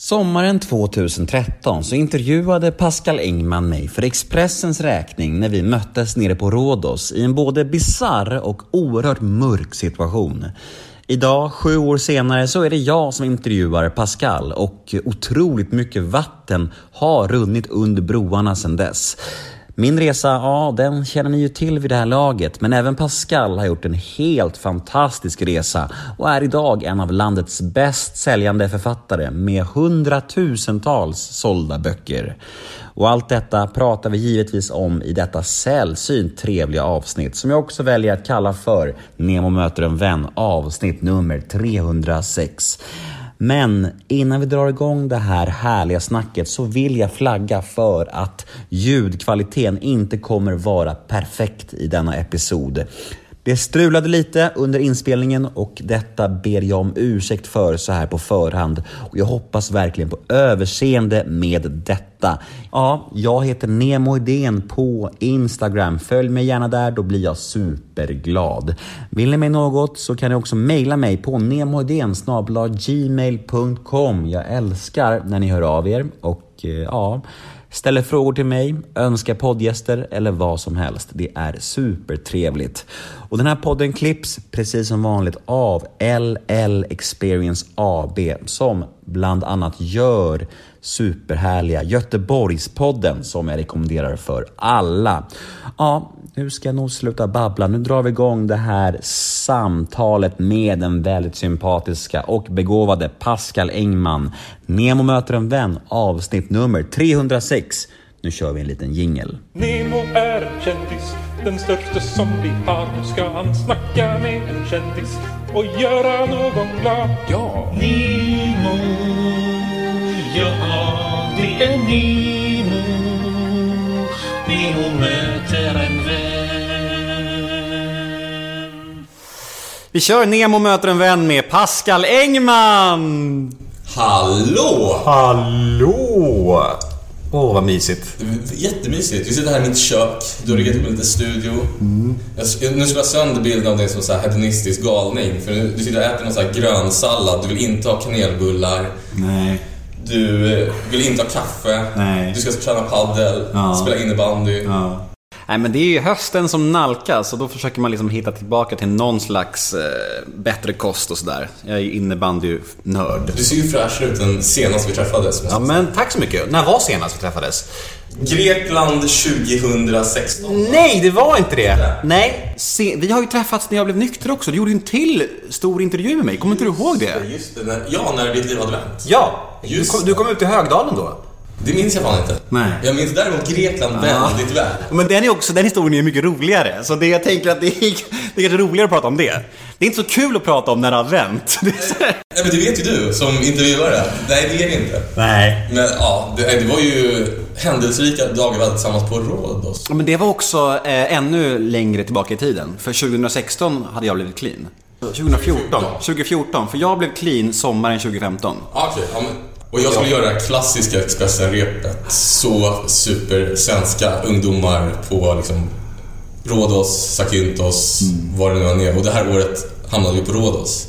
Sommaren 2013 så intervjuade Pascal Engman mig för Expressens räkning när vi möttes nere på Rhodos i en både bizarr och oerhört mörk situation. Idag, sju år senare, så är det jag som intervjuar Pascal och otroligt mycket vatten har runnit under broarna sedan dess. Min resa, ja den känner ni ju till vid det här laget, men även Pascal har gjort en helt fantastisk resa och är idag en av landets bäst säljande författare med hundratusentals sålda böcker. Och allt detta pratar vi givetvis om i detta sällsynt trevliga avsnitt som jag också väljer att kalla för Nemo möter en vän avsnitt nummer 306. Men innan vi drar igång det här härliga snacket så vill jag flagga för att ljudkvaliteten inte kommer vara perfekt i denna episod. Det strulade lite under inspelningen och detta ber jag om ursäkt för så här på förhand. Och jag hoppas verkligen på överseende med detta. Ja, jag heter Nemo Idén på Instagram. Följ mig gärna där, då blir jag superglad. Vill ni mig något så kan ni också mejla mig på nemoidén gmail.com. Jag älskar när ni hör av er och eh, ja ställer frågor till mig, önskar poddgäster eller vad som helst. Det är supertrevligt. Och den här podden klipps precis som vanligt av LL Experience AB som bland annat gör superhärliga Göteborgspodden som jag rekommenderar för alla. Ja, nu ska jag nog sluta babbla. Nu drar vi igång det här samtalet med den väldigt sympatiska och begåvade Pascal Engman. Nemo möter en vän, avsnitt nummer 306. Nu kör vi en liten jingel. Nemo är en kändis, den största som vi har. Nu ska han snacka med en kändis och göra någon glad. Ja! Nemo, ja det är Nemo. Nemo möter en vän. Vi kör Nemo möter en vän med Pascal Engman! Hallå! Hallå! Åh, vad mysigt. Jättemysigt. Vi sitter här i mitt kök. Du har riggat upp en liten studio. Jag, sk- nu ska jag sönder bilden av dig som så här hedonistisk galning. För du sitter och äter någon så här grönsallad. Du vill inte ha kanelbullar. Nej. Du eh, vill inte ha kaffe. Nej. Du ska träna paddel, Ja. spela innebandy. Ja. Nej men det är ju hösten som nalkas och då försöker man liksom hitta tillbaka till någon slags eh, bättre kost och sådär. Jag är ju innebandynörd. Du ser ju fräschare ut än senast vi träffades. Ja men tack så mycket. När var senast vi träffades? Grekland 2016. Nej, det var inte det. Nej, se, vi har ju träffats när jag blev nykter också. Du gjorde ju en till stor intervju med mig. Kommer inte du ihåg det? Just det, ja, när ditt liv hade vänt. Ja, du kom, du kom ut i Högdalen då. Det minns jag fan inte. Nej. Jag minns däremot Grekland väldigt väl. Men den, är också, den historien är mycket roligare. Så det, jag tänker att det är, det är kanske roligare att prata om det. Det är inte så kul att prata om när det har vänt. Nej, men det vet ju du som intervjuare. Nej, det är det inte. Nej. Men ja, det, det var ju händelserika dagar vi hade tillsammans på Rhodos. Ja, Men det var också eh, ännu längre tillbaka i tiden. För 2016 hade jag blivit clean. 2014. 2014. För jag blev clean sommaren 2015. Ja, Okej, ja, men, och jag skulle göra det klassiska Expressen-repet. Så supersvenska ungdomar på liksom Rhodos, Zakynthos, var det nu än är. Och det här året hamnade vi på Rhodos.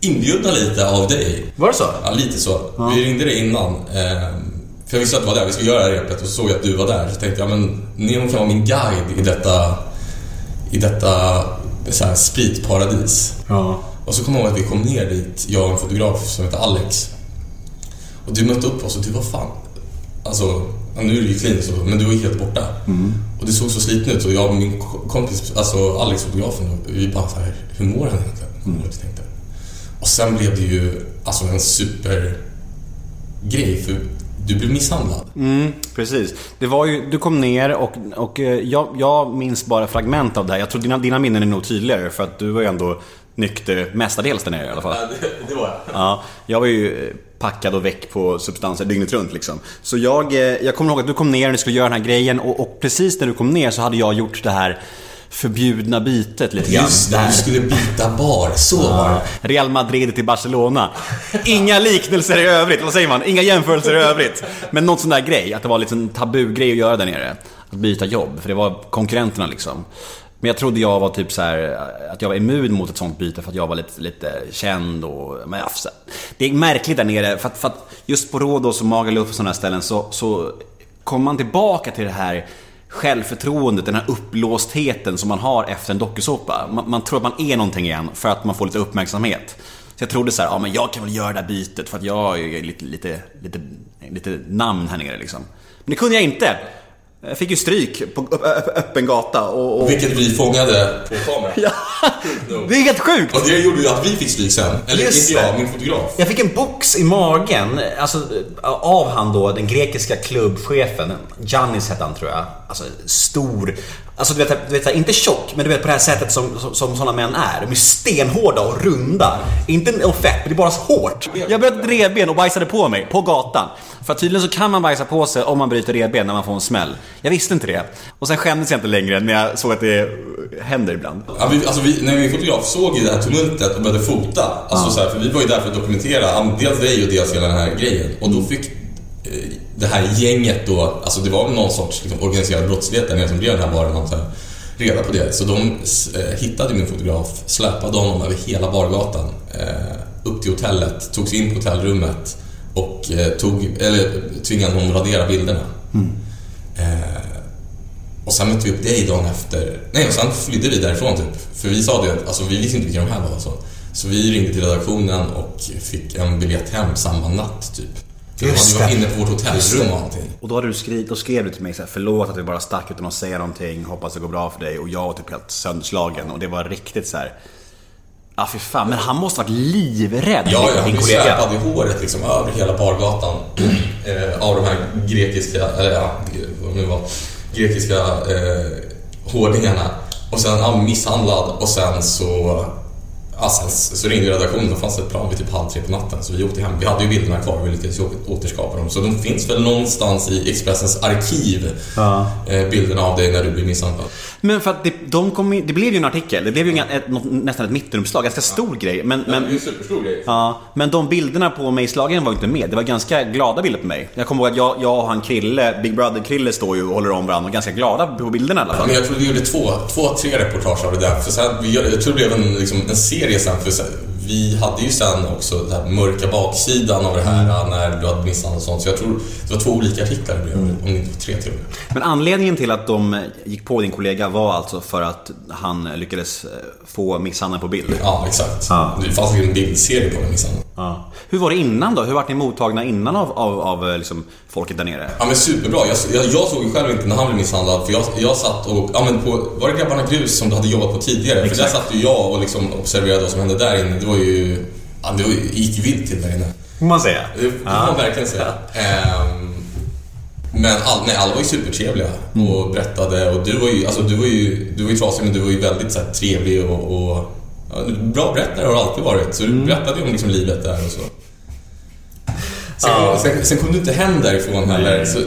Inbjudna lite av dig. Var det så? Ja, lite så. Vi ringde dig innan. ehm, För jag visste att du var där, vi skulle göra det här repet och så såg jag att du var där. Så tänkte jag, men Nemo kan vara min guide i detta, i detta så här, spritparadis. Ja. Och så kom jag ihåg att vi kom ner dit, jag och en fotograf som heter Alex. Och du mötte upp oss och du var fan... Alltså, ja, nu är du ju clean så, men du var helt borta. Och det såg så sliten ut och jag och min ko- kompis, alltså Alex fotografen, vi bara så här, hur mår han egentligen? Mm. Jag tänkte. Och sen blev det ju alltså en supergrej för du blev misshandlad. Mm, precis. Det var ju, du kom ner och, och eh, jag, jag minns bara fragment av det här. Jag tror dina, dina minnen är nog tydligare för att du var ju ändå nykter mestadels där nere i alla fall. det, det var jag. Ja, jag var ju eh, packad och väck på substanser dygnet runt liksom. Så jag, eh, jag kommer ihåg att du kom ner och ni skulle göra den här grejen och, och precis när du kom ner så hade jag gjort det här förbjudna bytet lite grann. Just det, du skulle byta bar, så var det. Real Madrid till Barcelona. Inga liknelser i övrigt, vad säger man? Inga jämförelser i övrigt. Men någon sån där grej, att det var lite en tabugrej att göra där nere. Att byta jobb, för det var konkurrenterna liksom. Men jag trodde jag var typ så här, att jag var immun mot ett sånt byte för att jag var lite, lite känd och... Men ja, så- det är märkligt där nere för att, för att just på Rhodos och Magaluf och sådana här ställen så, så kommer man tillbaka till det här självförtroendet, den här upplåstheten som man har efter en dokusåpa. Man, man tror att man är någonting igen för att man får lite uppmärksamhet. Så jag trodde så här, ja men jag kan väl göra det här bytet för att jag är lite, lite, lite, lite namn här nere liksom. Men det kunde jag inte. Jag fick ju stryk på öppen gata och... och... Vilket vi fångade på kamera. Ja, det är helt sjukt! Och det gjorde ju att vi fick stryk sen. Eller Just inte jag, min fotograf. Jag fick en box i magen, alltså av han då, den grekiska klubbchefen. Giannis hette han tror jag. Alltså stor. Alltså du vet, du vet inte tjock, men du vet på det här sättet som, som, som sådana män är. De är stenhårda och runda. Inte och fett, men det är bara så hårt. Jag bröt ett revben och bajsade på mig, på gatan. För att tydligen så kan man bajsa på sig om man bryter revben när man får en smäll. Jag visste inte det. Och sen skämdes jag inte längre när jag såg att det händer ibland. Ja, vi, alltså vi, när min fotograf såg ju det här tumultet och började fota. Alltså så här, för vi var ju där för att dokumentera dels dig och dels hela den här grejen. Och då fick det här gänget då, alltså det var någon sorts liksom, organiserad brottslighet där nere som drev den här baren antar jag, reda på det. Så de eh, hittade min fotograf, släpade honom över hela bargatan eh, upp till hotellet, tog sig in på hotellrummet och eh, tog, eller, tvingade honom att radera bilderna. Eh, och sen mötte vi upp dig dagen efter. Nej, och sen flydde vi därifrån typ. För vi sa det att alltså, vi visste inte vilka de här var. Så, så vi ringde till redaktionen och fick en biljett hem samma natt typ. Just det. varit inne på vårt hotellrum och allting. Och då, hade du skrivit, då skrev du till mig så här, förlåt att vi bara stack utan att säga någonting, hoppas det går bra för dig. Och jag var typ helt sönderslagen och det var riktigt så här. Ja fy fan, men han måste varit livrädd, Ja, ja, din kollega. släpade i håret liksom över hela bargatan eh, av de här grekiska, eller ja, vad det nu var, grekiska eh, hårdingarna. Och sen ja, misshandlad och sen så, ja, sen så ringde redaktionen och fanns ett plan vid typ halv tre på natten så vi åkte hem. Vi hade ju bilderna kvar, vi lyckades återskapa dem. Så de finns väl någonstans i Expressens arkiv, eh, bilderna av dig när du blir misshandlad. Men för att det, de kom in, det blev ju en artikel, det blev ju inga- ett, nästan ett mittenuppslag, ganska stor grej. Men, men, en superstor grej. Ja, men de bilderna på mig slagen var inte med. Det var ganska glada bilder på mig. Jag kommer ihåg att jag, jag och han Krille, Big Brother-Krille står ju och håller om varandra och är ganska glada på bilderna i alla fall. Men jag tror vi gjorde två, två, tre reportage av det där. För sen, jag tror det blev en, liksom, en serie sen. För vi hade ju sen också den här mörka baksidan av det här när du hade misshandlat och sånt. Så jag tror det var två olika artiklar det blev, om det inte var tre till och med. Men anledningen till att de gick på din kollega var alltså för att han lyckades eh, få misshandeln på bild? Ja, exakt. Ja. Det fanns ju en bildserie på den misshandeln. Ja. Hur var det innan då? Hur var ni mottagna innan av, av, av eh, liksom, folket där nere? Ja men superbra. Jag, jag, jag såg ju själv inte när han blev misshandlad för jag, jag satt och, ja men på, var det Grabbarna Grus som du hade jobbat på tidigare? För där Exakt. satt ju jag och liksom observerade vad som hände där inne. Det var ju, ja det gick vilt till där inne. Får man säga? Det får man verkligen säga. Ehm, men all, nej, alla var ju supertrevliga och berättade och du var ju, alltså, du var ju, du var ju trasig men du var ju väldigt så här, trevlig och, och ja, bra berättare har du alltid varit. Så du berättade ju om liksom, livet där och så. Sen, sen, sen kom du inte hem därifrån heller. Så,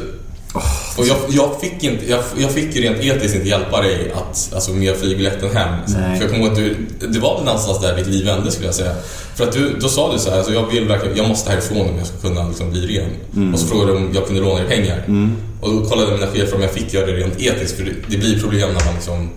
och jag, jag, fick inte, jag, jag fick ju rent etiskt inte hjälpa dig att, alltså, med flygbiljetten hem. Nej. För jag kommer ihåg att du, det var väl någonstans där ditt liv vände skulle jag säga. För att du, då sa du så här, alltså, jag vill verkligen, jag måste härifrån om jag ska kunna liksom, bli ren. Och så frågade du om jag kunde låna dig pengar. Och då kollade mina chefer om jag fick göra det rent etiskt. För det, det blir problem när man liksom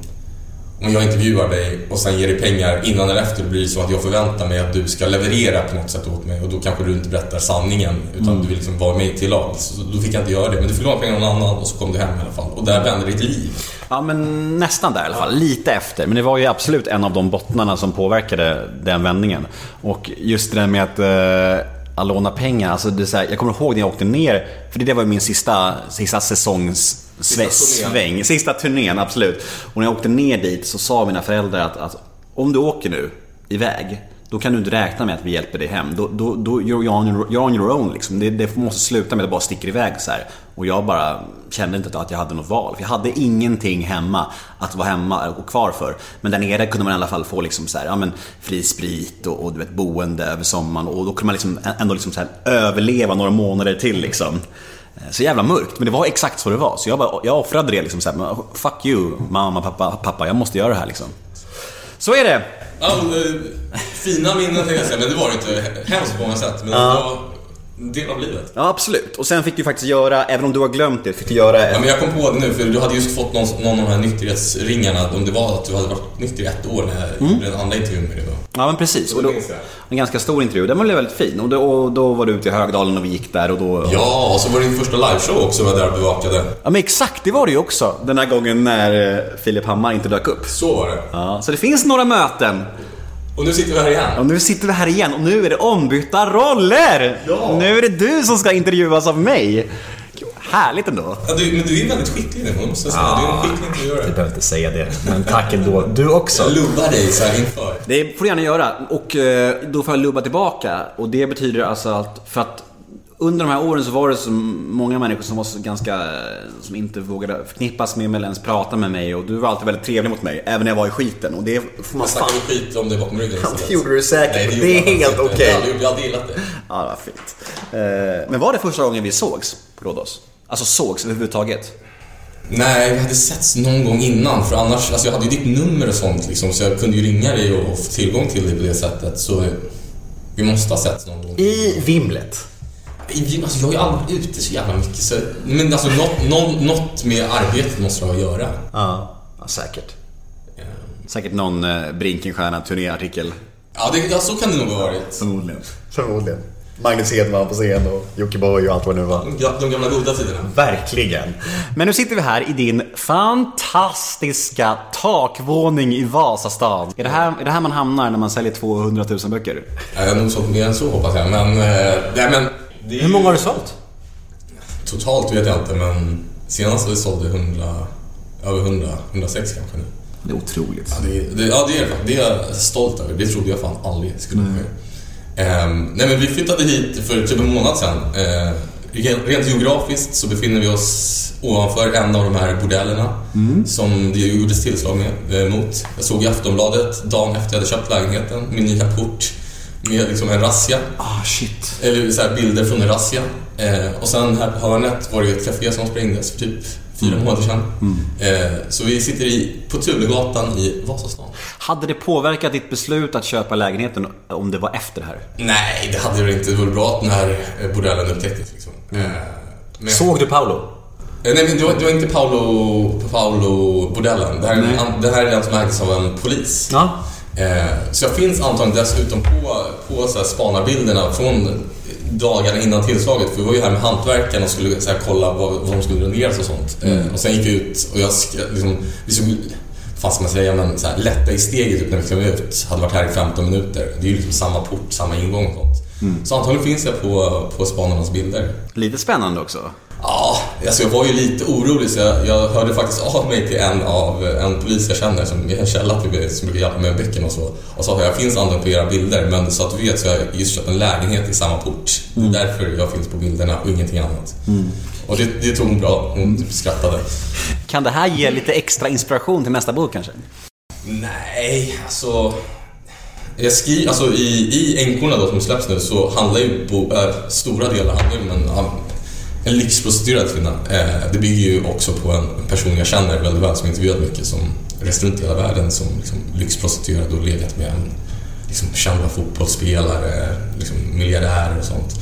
om jag intervjuar dig och sen ger dig pengar innan eller efter blir det så att jag förväntar mig att du ska leverera på något sätt åt mig och då kanske du inte berättar sanningen utan du vill liksom vara mig till lag. Så då fick jag inte göra det. Men du fick låna pengar någon annan och så kom du hem i alla fall. Och där vände ditt liv. Ja, men nästan där i alla fall. Lite efter. Men det var ju absolut en av de bottnarna som påverkade den vändningen. Och just det där med att, eh, att låna pengar. Alltså det är så här, jag kommer ihåg när jag åkte ner, för det var min sista, sista säsongs Sista sväng. Sista turnén, absolut. Och när jag åkte ner dit så sa mina föräldrar att, att om du åker nu iväg, då kan du inte räkna med att vi hjälper dig hem. Då, då, då you're, on, your- you're on your own liksom. Det, det måste sluta med att du bara sticker iväg så här. Och jag bara kände inte att jag hade något val. För jag hade ingenting hemma att vara hemma och kvar för. Men där nere kunde man i alla fall få liksom så här, ja, men fri sprit och, och du vet, boende över sommaren. Och då kunde man liksom ändå liksom så här överleva några månader till liksom. Så jävla mörkt, men det var exakt så det var. Så jag, bara, jag offrade det liksom så här, men fuck you mamma, pappa, pappa, jag måste göra det här liksom. Så är det! Ja, eh, fina minnen tänkte jag säga, men det var det inte. Hemskt på många sätt. Men det var del av livet. Ja, absolut. Och sen fick du faktiskt göra, även om du har glömt det, fick du göra Ja, en... men jag kom på det nu, för du hade just fått någon, någon av de här nykterhetsringarna, om det var att du hade varit nykter i ett år när jag gjorde den andra intervjun med dig då. Ja, men precis. Och då, en ganska stor intervju. Den var väldigt fin. Och då, och då var du ute i Högdalen och vi gick där och då... Ja, och så var det din första liveshow också, var där och bevakade. Ja, men exakt. Det var det ju också. Den här gången när eh, Filip Hammar inte dök upp. Så var det. Ja, så det finns några möten. Och nu sitter vi här igen. Och nu sitter vi här igen och nu är det ombytta roller! Ja. Nu är det du som ska intervjuas av mig. Härligt ändå. Ja, du, men du är väldigt skicklig nu, måste jag säga. Du är en skicklig intervjuare. behöver inte säga det, men tack ändå. Du också. Jag lubbar dig så här inför. Det får du gärna göra. Och eh, då får jag lubba tillbaka. Och det betyder alltså att, för att under de här åren så var det så många människor som var så ganska, som inte vågade förknippas med mig eller ens prata med mig. Och du var alltid väldigt trevlig mot mig, även när jag var i skiten. Och det får man Jag fan... snackade skit om dig bakom ryggen Ja, det gjorde du säkert, Nej, gjorde det är helt okej. Jag hade- Jag hade gillat det. Ja, det var fint. Eh, men var det första gången vi sågs på Rhodos? Alltså sågs överhuvudtaget? Nej, vi hade setts någon gång innan för annars, alltså jag hade ju ditt nummer och sånt liksom så jag kunde ju ringa dig och få tillgång till dig på det sättet så vi måste ha setts någon gång. I vimlet. Alltså jag är ju aldrig ute så jävla mycket så, men alltså något, något, något med arbetet måste jag göra. Ja, ja säkert. Säkert någon eh, Brinkenstierna turnéartikel. Ja, det, ja, så kan det nog ha varit. Förmodligen. Förmodligen. Magnus Hedman på scen och Jockiboi och allt vad det nu var. De, ga- de gamla goda tiderna. Verkligen. Men nu sitter vi här i din fantastiska takvåning i Vasastan. Är det här, är det här man hamnar när man säljer 200 000 böcker? Ja, Jag har nog sålt mer än så hoppas jag, men... eh, Nej, men det är Hur många har du sålt? Totalt vet jag inte, men senast vi sålde 100, över 100, 106 kanske nu. Det är otroligt. Ja, det, det, ja, det är det faktiskt. Det är jag stolt över. Det trodde jag fan aldrig skulle ske. Ehm, nej, men vi flyttade hit för typ en månad sedan. Eh, rent- geografiskt så befinner vi oss ovanför en av de här bordellerna som det gjordes tillslag med, eh, mot. Jag såg i Aftonbladet dagen efter jag hade köpt lägenheten, min nya port med liksom en razzia. Ah, shit. Eller så här bilder från en razzia. Eh, och sen här på hörnet var det ett café som sprängdes för typ fyra månader sedan. Eh, så vi sitter i, på Tulegatan i Vasastan. Hade det påverkat ditt beslut att köpa lägenheten om det var efter det här? Nej, det hade det inte. Det var bra att den här eh, bordellen upptäcktes. Liksom. Eh, men, Såg du Paolo? Eh, nej, men det var, det var inte Paolo, Paolo bordellen. Det här, är det här är den som ägdes av en polis. Ja. Eh, så jag finns antagligen dessutom på, på så här spanarbilderna från dagarna innan tillslaget. För vi var ju här med hantverkarna och skulle så här, kolla vad, vad de skulle renoveras och sånt. Eh, och sen gick jag ut och jag liksom, vi såg, ska man säga, men så här, lätta i steget ut när vi klev ut. Hade varit här i 15 minuter. Det är ju liksom samma port, samma ingång sånt. Så antagligen finns jag på, på spanarnas bilder. Lite spännande också. Ja, alltså jag var ju lite orolig så jag, jag hörde faktiskt av mig till en av en polis jag känner som är en källa till mig som brukar hjälpa mig med böckerna och så. Och sa att jag finns antagligen på era bilder men så att du vet så har jag just köpt en lägenhet i samma port. Det är därför jag finns på bilderna och ingenting annat. Och det, det tog hon bra. Hon typ skrattade. Kan det här ge lite extra inspiration till nästa bok kanske? Nej, alltså... Jag skriver, alltså i, i Änkorna då som släpps nu så handlar ju bo, äh, stora delar handlar om en, en lyxprostituerad kvinna. Eh, det bygger ju också på en person jag känner väldigt väl som intervjuat mycket som rest runt i hela världen som liksom, lyxprostituerad och legat med en liksom, kända fotbollsspelare, liksom, miljardärer och sånt.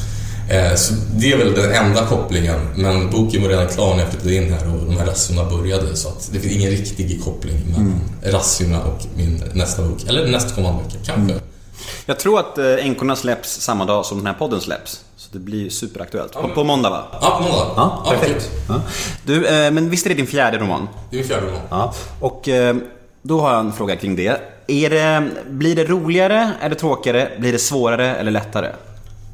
Eh, så det är väl den enda kopplingen, men boken var redan klar när jag flyttade in här och de här razziorna började så att det finns ingen riktig koppling mellan razziorna och min nästa bok, eller nästkommande bok, kanske. Jag tror att eh, Änkorna släpps samma dag som den här podden släpps. Så det blir superaktuellt. På, på måndag va? Ja, på måndag. Ja, perfekt. Ja. Du, eh, men visst är det din fjärde roman? Det är min fjärde roman. Ja. Och då har jag en fråga kring det. Är det. Blir det roligare eller tråkigare? Blir det svårare eller lättare?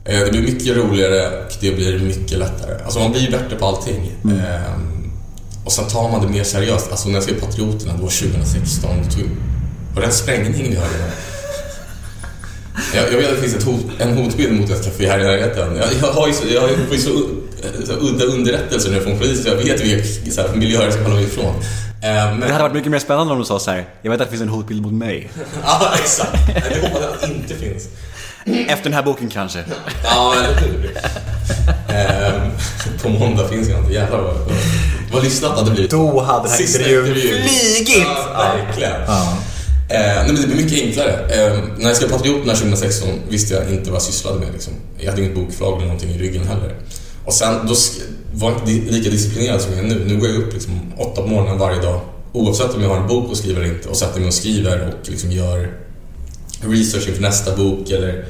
Eh, Det blir mycket roligare och det blir mycket lättare. Alltså man blir ju bättre på allting. Ehm, och sen tar man det mer seriöst. Alltså när jag skrev Patrioterna, det var 2016. Det tog, var det en sprängning vi hörde? Jag, jag vet att det finns ett hot, en hotbild mot ett café här i närheten. Jag, jag har ju så, jag har ju så, så udda underrättelser nu från polisen jag vet vilka miljöer jag ska hålla mig ifrån. Men, Det hade varit mycket mer spännande om du sa så här. Jag vet att det finns en hotbild mot mig. ja, exakt. Nej, Det hoppas jag att det inte finns. Efter den här boken kanske. Ja, eller hur? Ehm, på måndag finns jag inte. Jävlar vad, vad lyssnat hade blivit. Då hade den här intervjun flygit! Ja, verkligen. nej men det blir mycket enklare. Eh, när jag skrev Patrioterna 2016 visste jag inte vad jag sysslade med. Liksom. Jag hade inget bokförlag eller någonting i ryggen heller. Och sen, då var jag inte lika disciplinerad som jag är nu. Nu går jag upp liksom åtta på morgonen varje dag. Oavsett om jag har en bok att skriva eller inte och sätter mig och skriver och liksom gör research inför nästa bok eller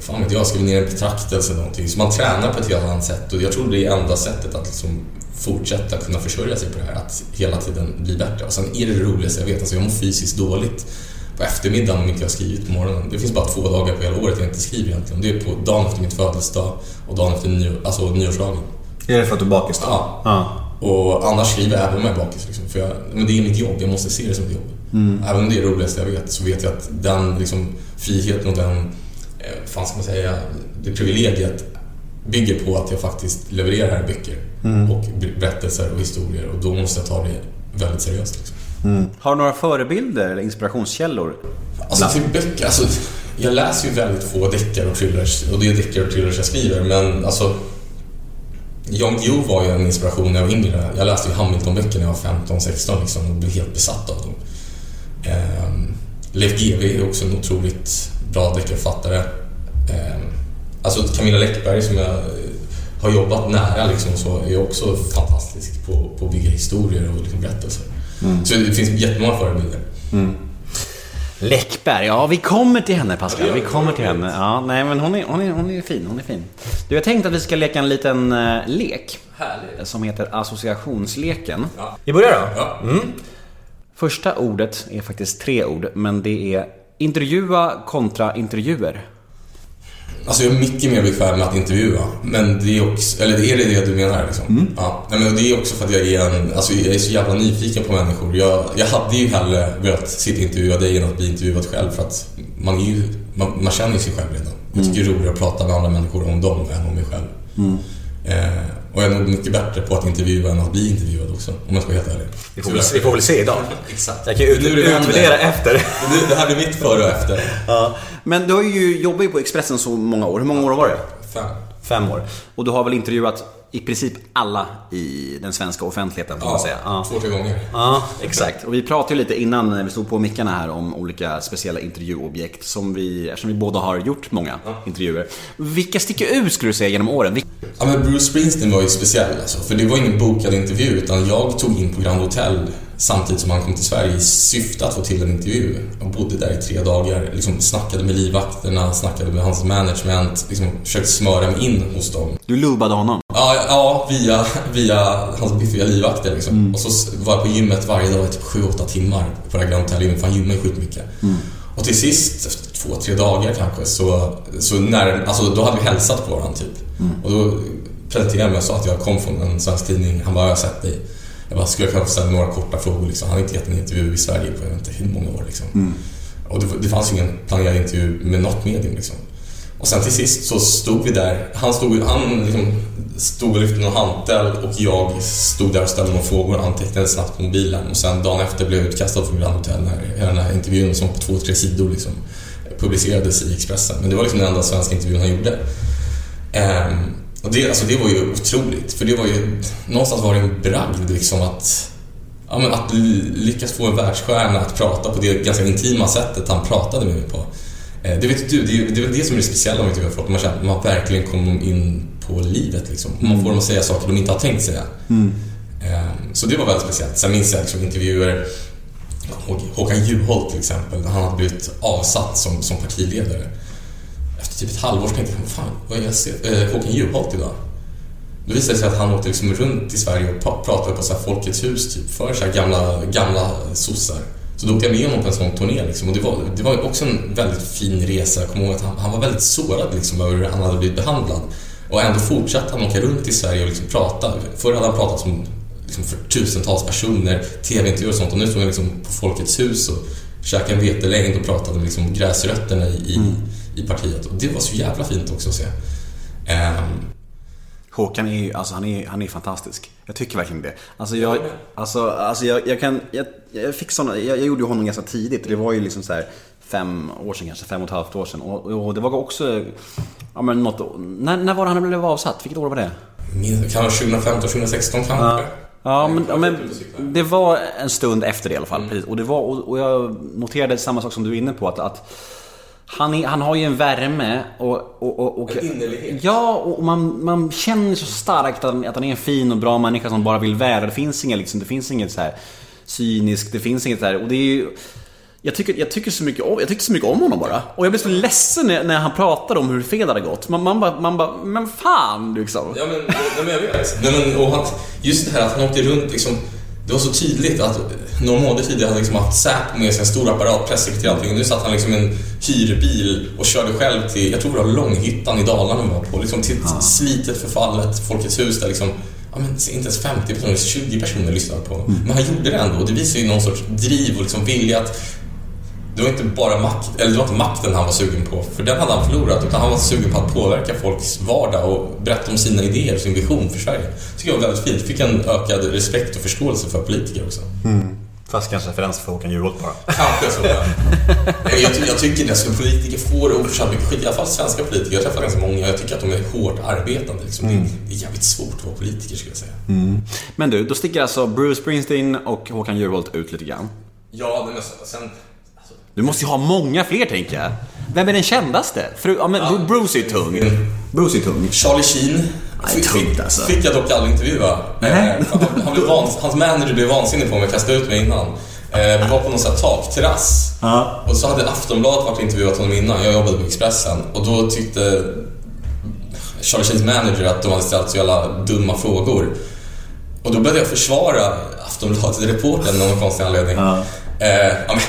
fan vet jag, skriver ner en betraktelse eller någonting. Så man tränar på ett helt annat sätt och jag tror det är enda sättet att liksom fortsätta kunna försörja sig på det här, att hela tiden bli bättre. Och sen är det det roligaste jag vet, alltså jag mår fysiskt dåligt på eftermiddagen om inte jag skrivit på morgonen. Det finns bara två dagar på hela året jag inte skriver egentligen. Det är på dagen efter min födelsedag och dagen efter nyår, alltså nyårsdagen. Är det för att du är bakis då? Ja. ja. Och annars skriver jag även om jag är bakis. Liksom, för jag, men det är mitt jobb, jag måste se det som ett jobb. Även om det är det roligaste jag vet så vet jag att den liksom, friheten och den, eh, fan ska man säga, det privilegiet bygger på att jag faktiskt levererar böcker och ber- berättelser och historier och då måste jag ta det väldigt seriöst. Liksom. Har du några förebilder eller inspirationskällor? Alltså till böcker, alltså, jag läser ju väldigt få deckare och thrillers och det är deckare och thrillers jag skriver men alltså Jan Guillou var ju en inspiration när jag var yngre. Jag läste ju Hamilton-böcker när jag var 15-16 liksom och blev helt besatt av dem. Ehm, Leif GW är också en otroligt bra deckarförfattare. Ehm, alltså Camilla Läckberg som jag eh, har jobbat nära liksom så är också fantastisk på, på att bygga historier och liksom berättelser. Så det finns jättemånga förebilder. Läckberg, ja vi kommer till henne Pascal. Vi kommer till henne. Ja, nej men hon är, hon är, hon är fin, hon är fin. Du, jag tänkte att vi ska leka en liten eh, lek. Härligt. Som heter associationsleken. Vi börjar då? Ja. Första ordet är faktiskt tre ord, men det är intervjua kontra intervjuer. Alltså jag är mycket mer bekväm med att intervjua. Men det är också, eller är det det du menar liksom? Ja. Nej, men det är också för att jag är en, alltså jag är så jävla nyfiken på människor. Jag, jag hade ju hellre velat sitta och intervjua dig än att bli intervjuad själv för att man är ju, man, man känner ju sig själv redan. Jag tycker det är roligare att prata med andra människor om dem än om mig själv. Eh, och jag är nog mycket bättre på att intervjua än att bli intervjuad också, om jag ska vara helt ärlig. Vi får, väl, vi får väl se idag. Exakt. Jag kan ju ut, utvärdera efter. Det, det här blir mitt före och efter. Men du har ju jobbat på Expressen så många år. Hur många år var det? Fem. Fem år. Och du har väl intervjuat i princip alla i den svenska offentligheten kan man säga. Ja. två, tre gånger. Ja, exakt. Och vi pratade ju lite innan när vi stod på mickarna här om olika speciella intervjuobjekt som vi, eftersom vi båda har gjort många intervjuer. Vilka sticker ut skulle du säga genom åren? Vil- Ja, men Bruce Springsteen var ju speciell alltså, för det var ingen bokad intervju utan jag tog in på Grand Hotel samtidigt som han kom till Sverige i syfte att få till en intervju. Jag bodde där i tre dagar, liksom snackade med livvakterna, snackade med hans management, liksom försökte smöra mig in hos dem. Du lubbade honom. Ja, ja via, via hans biffiga livvakter liksom. Och så var jag på gymmet varje dag i typ 7-8 timmar på det här Grand Hotel för han gymmar ju skitmycket. Och till sist, efter två, tre dagar kanske, så, så när, alltså då hade vi hälsat på varandra typ. Och då presenterade jag mig och sa att jag kom från en svensk tidning. Han bara, jag har sett dig. Jag bara, skulle jag kunna få ställa några korta frågor liksom. Han har inte gett en intervju i Sverige på jag vet inte hur många år liksom. Och det, det fanns ingen planerad intervju med något medium liksom. Och sen till sist så stod vi där. Han stod, han liksom stod och lyfte någon hantel och jag stod där och ställde några frågor och antecknade snabbt på mobilen. Och sen dagen efter blev jag utkastad från Grand Hotel när den här intervjun som på två, tre sidor liksom publicerades i Expressen. Men det var liksom den enda svenska intervjun han gjorde. Um, och det, alltså det var ju otroligt, för det var ju... Någonstans var det en bragd liksom att... Ja, men att lyckas få en världsstjärna att prata på det ganska intima sättet han pratade med mig på. Eh, det vet du, det är, det är väl det som är det speciella med intervjuer folk. Man känner att man verkligen kommer in på livet liksom. Man får dem att säga saker de inte har tänkt säga. Ehm, Så det var väldigt speciellt. Sen minns jag liksom intervjuer Hå- Håkan Juholt till exempel, när han hade blivit avsatt som, som partiledare. Efter typ ett halvår så tänkte jag, fan, vad är jag ser, eh, Håkan Juholt idag? Då visade det sig att han åkte liksom runt i Sverige och pratade på så här Folkets hus typ, för så gamla, gamla sossar. Så då åkte jag med honom på en sån turné liksom. och det var, det var också en väldigt fin resa. Jag kommer ihåg att han, han var väldigt sårad liksom, över hur han hade blivit behandlad. Och ändå fortsatte han åka runt i Sverige och liksom prata. Förr hade han pratat som, liksom för tusentals personer, tv-intervjuer och sånt och nu stod han liksom på Folkets hus och käkade en vetelängd och pratade med liksom gräsrötterna i, i, i partiet. Och det var så jävla fint också att se. Ehm, Håkan är ju, alltså han är, han är fantastisk. Jag tycker verkligen det. Alltså jag, alltså, alltså jag, jag kan, jag, jag fick såna, jag, jag gjorde ju honom ganska tidigt. Det var ju liksom så här fem år sedan kanske, fem och ett halvt år sedan. Och, och det var också, ja men något, när, när var det han blev avsatt? Vilket år var det? Min- Kan vara 2015, 2016 kanske. Ja, men, ja, men det var en stund efter det i alla fall. Precis. Och, det var, och, och jag noterade samma sak som du är inne på. Att, att han, är, han har ju en värme och... och, och, och En innerlighet. Ja, och man, man känner så starkt att han, att han är en fin och bra människa som bara vill väl. Det finns inget, liksom, det finns inget så här cyniskt, det finns inget så här... Och det är ju... Jag tycker, jag, tycker så mycket om, jag tyckte så mycket om honom bara. Och jag blev så ledsen när, när han pratade om hur fel det hade gått. Man, man, bara, man bara, men fan liksom. Ja men, nej, men jag vet. Nej, men, och han, just det här att han åkte runt liksom, det var så tydligt att några månader tidigare hade han liksom haft Säpo med sig en stor apparat, pressekreterare och allting. Och nu satt han liksom i en hyrbil och körde själv till, jag tror det var Långhyttan i Dalarna var på, liksom till ett slitet förfallet Folkets hus där liksom Ja, men inte ens 50 personer, 20 personer lyssnade på honom. Men han gjorde det ändå och det visar ju någon sorts driv och liksom vilja att det var inte bara makt, eller det var inte makten han var sugen på, för den hade han förlorat, utan han var sugen på att påverka folks vardag och berätta om sina idéer, sin vision för Sverige. tycker jag var väldigt fint. Fick en ökad respekt och förståelse för politiker också. Fast kanske referens för Håkan Juholt bara. Kanske så. ja. Jag, jag tycker det, så politiker får oförtjänt mycket skit, i alla fall svenska politiker. Jag träffar ganska många, jag tycker att de är hårt arbetande. Liksom. Det, är, det är jävligt svårt att vara politiker skulle jag säga. Men du, då sticker alltså Bruce Springsteen och Håkan Juholt ut lite grann. Ja, men sen... sen alltså, Du måste ju ha många fler tänker jag. Vem är den kändaste? För, ja, men Bruce är tung. Bruce är tung. Charlie Sheen fick, tungt alltså. fick jag dock aldrig intervjua. Nej. Eh, Han, han blev vans, hans manager blev vansinnig på mig och kastade ut mig innan. Eh, vi var på någon sån här takterrass. Ja. Och så hade Aftonbladet varit och intervjuat honom innan. Jag jobbade på Expressen. Och då tyckte Charlie Sheens manager att de hade ställt så jävla dumma frågor. Och då började jag försvara Aftonbladet-reportern av någon konstig anledning. Ja. Eh, ja, men,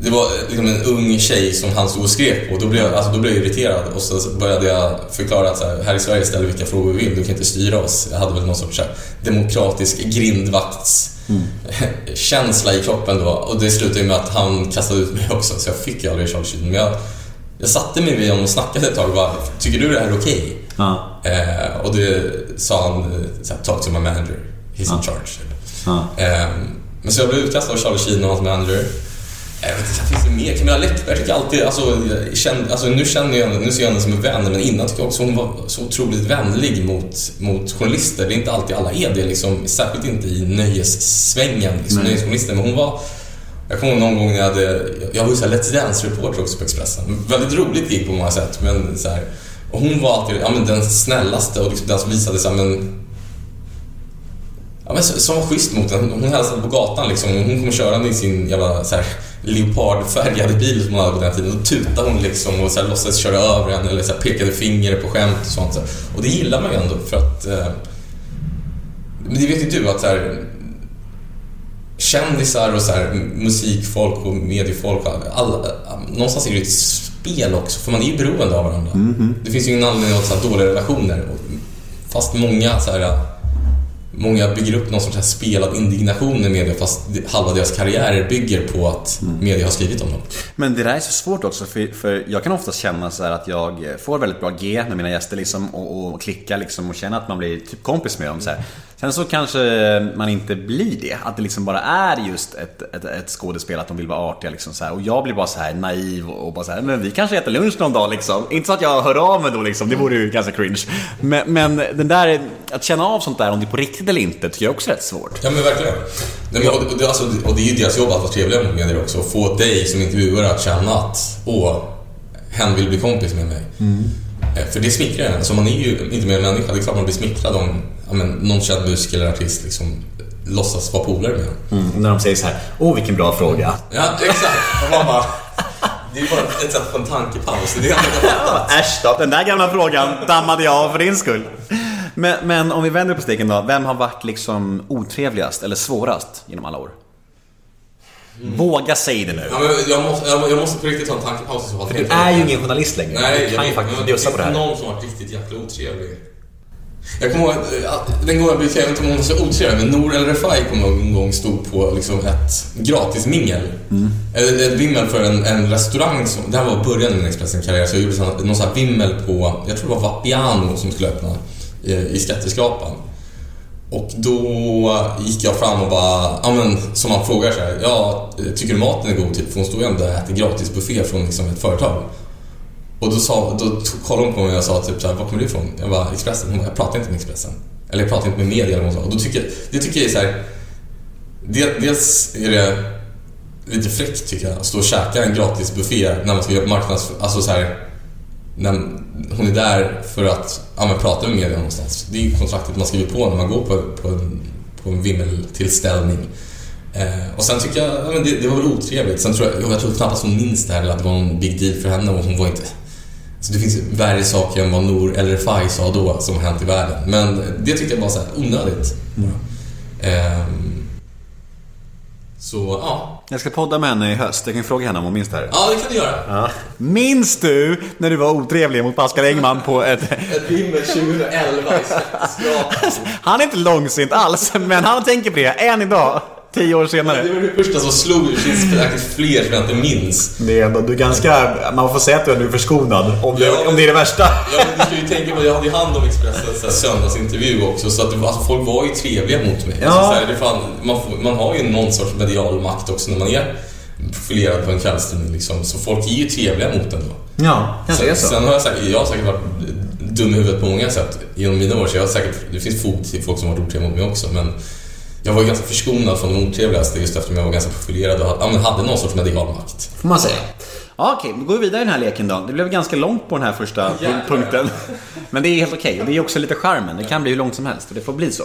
det var liksom en ung tjej som han stod och skrek på. Då blev, jag, alltså, då blev jag irriterad och så började jag förklara att så här, här i Sverige ställer vi vilka frågor vi vill, du kan inte styra oss. Jag hade väl någon sorts här, demokratisk grindvaktskänsla i kroppen då. Och det slutade med att han kastade ut mig också, så jag fick ju aldrig Charlie Sheen. Men jag, jag satte mig vid honom och snackade ett tag och bara, tycker du det här är okej? Ja. Eh, och det sa han, eh, så här, talk to my manager, he's in charge. Ja. Ehm, men så jag blev utkastad av Charlie Sheen och hans manager. Jag vet inte, finns det mer? Camilla Läckberg tycker jag alltid, alltså, känner, alltså nu känner jag henne, nu ser jag henne som en vän, men innan tycker jag också hon var så otroligt vänlig mot, mot journalister. Det är inte alltid alla är det, liksom, särskilt inte i nöjessvängen, liksom, nöjesjournalister. Men hon var, jag kommer ihåg någon gång när jag hade, jag var ju såhär Let's Dance-reporter också på Expressen. Väldigt roligt gig på många sätt, men så här, och hon var alltid ja, men den snällaste och liksom den som visade sig, men Ja, men så- som var schysst mot en. Hon hälsade på gatan liksom. Hon kom körande i sin jävla så här, leopardfärgade bil som hon hade på den tiden. Då tutade hon liksom och så här, låtsades köra över en eller så här, pekade finger på skämt och sånt. Och det gillar man ju ändå för att... Eh, men det vet ju du att så här, kändisar och så här, musikfolk och mediefolk, alla, någonstans är det ett spel också, för man är ju beroende av varandra. Det finns ju ingen anledning att ha så dåliga relationer. Fast många så här, Många bygger upp någon sorts här spelad indignation i media fast halva deras karriärer bygger på att media har skrivit om dem. Men det där är så svårt också för, för jag kan ofta känna så att jag får väldigt bra G med mina gäster liksom och, och klickar liksom och känner att man blir typ kompis med dem så här. Sen så kanske man inte blir det. Att det liksom bara är just ett, ett, ett skådespel att de vill vara artiga liksom så här. Och jag blir bara så här naiv och bara så här, men vi kanske äter lunch någon dag liksom. Inte så att jag hör av mig då liksom, det vore ju ganska cringe. Men, men den där, att känna av sånt där om det är på riktigt eller inte tycker jag också är rätt svårt. Ja men verkligen. Nej, men, och, det, alltså, och det är ju deras jobb att vara trevliga mot medier också och få dig som intervjuare att känna att åh, hen vill bli kompis med mig. Eh, För det smickrar en. Alltså man är ju inte mer än människa. Det är klart man blir smickrad om ja, men, någon känd musiker eller artist liksom låtsas vara polare med. Mm. När de säger så här, åh vilken bra fråga. Ja, exakt. Och man bara... Det är bara ett sätt på en tankepaus. Det är det. Äsch då, den där gamla frågan dammade jag av för din skull. Men, men om vi vänder på steken då. Vem har varit liksom otrevligast eller svårast genom alla år? Våga säga det nu. Ja, men jag, måste, jag, jag måste på riktigt ta en tankepaus i så fall. För du är ju ingen journalist längre. Nej, du kan ju faktiskt bjussa på det här. någon som har varit riktigt jäkla otrevlig. Jag kommer ihåg att, att den gången jag vet inte om hon var så otrevlig, men Nour El Refai kommer en gång stod på liksom ett gratis mingel. Ett, ett vimmel för en, en restaurang. Som, det här var början av min Expressen-karriär, så jag gjorde sån, någon sån här vimmel på, jag tror det var Vapiano som skulle öppna i, i Skatteskrapan. Och då gick jag fram och bara, ja men som man frågar så här, ja, tycker du maten är god? Typ, för hon stod ju ändå och äter gratis buffé från liksom ett företag. Och då, sa, då kollade hon på mig och jag sa typ så här, var kommer du ifrån? Jag bara, Expressen. Hon bara, jag pratar inte med Expressen. Eller jag pratar inte med media eller vad hon sa. Och då tycker jag, det tycker jag är så här. Dels är det lite fräckt tycker jag, att stå och käka en gratis buffé när man ska göra marknads... Alltså så här, när hon är där för att ja, men, prata med media någonstans. Det är ju kontraktet man skriver på när man går på, på en, på en vimmeltillställning. Eh, och sen tycker jag, ja, men det, det var väl otrevligt. Sen tror jag, jag tror knappast hon minns det här eller att det var någon big deal för henne och hon var inte... Så det finns värre saker än vad Nour El Refai sa då som hänt i världen. Men det tyckte jag var så här onödigt. Ehm, så ja. Jag ska podda med henne i höst. Jag kan fråga henne om hon minns det här. Ja, det kan du göra. Minns du när du var otrevlig mot Pascal Engman på ett... Ett vimmel 2011 i. Han är inte långsint alls, men han tänker på det än idag. Tio år Det senare. var det första som slog Det finns säkert fler som jag inte minns. Det är ändå, du är ganska... Man får säga att du är nu förskonad. Om det, Ja. om det är det värsta. Ja, men du ska ju tänka på att jag hade ju hand om Expressens söndagsintervju också så att det, alltså, folk var ju trevliga mot mig. Ja. Alltså, så här, det fan, man, får, man har ju någon sorts medial makt också när man är profilerad på en kvällstidning liksom. Så folk är ju trevliga mot en då. Ja, kanske är Sen, så. sen har jag säkert, jag har säkert varit dum i huvudet på många sätt genom mina år så jag har säkert, det finns fog till folk som har varit otrevliga mot mig också men jag var ju ganska förskonad från de otrevligaste just eftersom jag var ganska profilerad och hade någon sorts medial makt. Får man säga. Ja, okej, då går vi vidare i den här leken då. Det blev ganska långt på den här första punkten. Men det är helt okej. Och det är också lite charmen. Det kan bli hur långt som helst och det får bli så.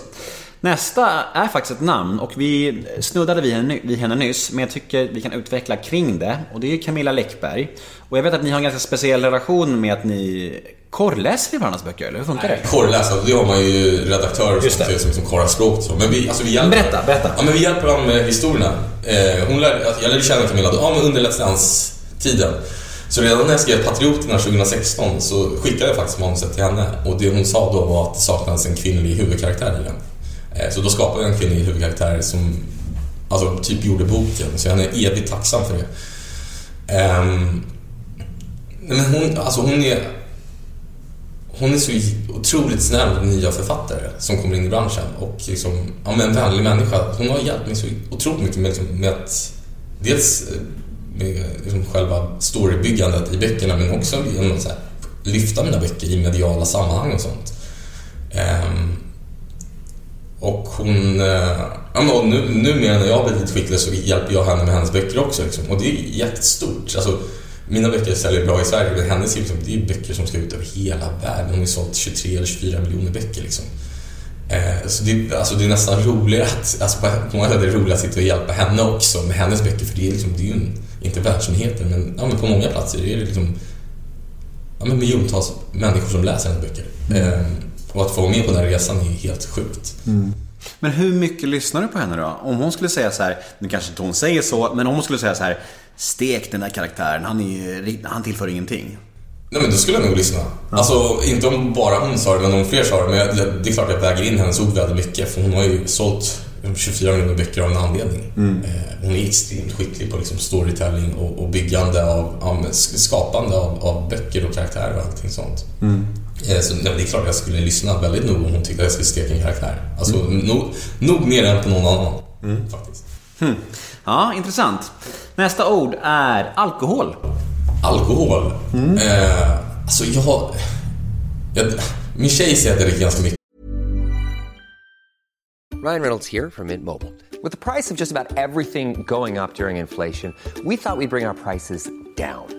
Nästa är faktiskt ett namn och vi snuddade vid henne, vid henne nyss, men jag tycker vi kan utveckla kring det. Och det är Camilla Läckberg. Och jag vet att ni har en ganska speciell relation med att ni korrläser i varandras böcker, eller hur funkar det? Korrläsa, det har man ju redaktörer som, det. som, som korrar språk så. Men vi, alltså vi hjälper, Berätta, berätta. Ja, men vi hjälper dem med historierna. Eh, hon lärde, alltså, jag lärde känna Camilla ja, men under Dance-tiden. Så redan när jag skrev Patrioterna 2016 så skickade jag faktiskt manuset till henne och det hon sa då var att det saknades en kvinnlig huvudkaraktär i den. Eh, så då skapade jag en kvinnlig huvudkaraktär som alltså, typ gjorde boken, så jag är evigt tacksam för det. Um, men hon, alltså hon är hon är så otroligt snäll mot nya författare som kommer in i branschen och liksom, ja, men en vänlig människa. Hon har hjälpt mig så otroligt mycket med, liksom, med att dels eh, med liksom, själva storybyggandet i böckerna men också genom att så här, lyfta mina böcker i mediala sammanhang och sånt. Um, och hon... eh, Ja, nu, numera när jag har blivit lite skicklig så hjälper jag henne med hennes böcker också. Liksom. Och det är jättestort. Alltså, mina böcker säljer bra i Sverige men hennes är liksom, det är böcker som ska ut över hela världen. Hon har sålt 23 eller 24 miljoner böcker. Liksom. Eh, så det, alltså, det är nästan roligare att, alltså, på många sätt är det roligare att sitta och hjälpa henne också med hennes böcker. För det är, liksom, det är ju en, inte världsnyheter men, ja, men på många platser är det liksom ja, men miljontals människor som läser hennes böcker. Eh, och att få vara med på den här resan är helt sjukt. Men hur mycket lyssnar du på henne då? Om hon skulle säga så här, nu kanske inte hon säger så, men om hon skulle säga så här, stek den där karaktären, han, är, han tillför ingenting. Nej men då skulle jag nog lyssna. Alltså inte om bara hon sa det, men om fler sa det. Men jag- det, är klart jag väger in hennes ord väldigt mycket. För hon har ju sålt 24 miljoner böcker av en anledning. Eh, hon är extremt skicklig på liksom storytelling och, och byggande av, skapande av, av böcker och karaktärer och allting sånt. Eh, så nej, men det är klart jag skulle lyssna väldigt nog om hon tyckte att jag skulle steka en karaktär. Alltså nog, nog mer än på någon annan. Faktiskt. Ja, intressant. Nästa ord är alkohol. Alkohol. Eh, alltså jag, jag... Min tjej säger att jag dricker ganska mycket. Ryan Reynolds here from Mint Mobile. With the price of just about everything going up during inflation, we thought we'd bring our prices down.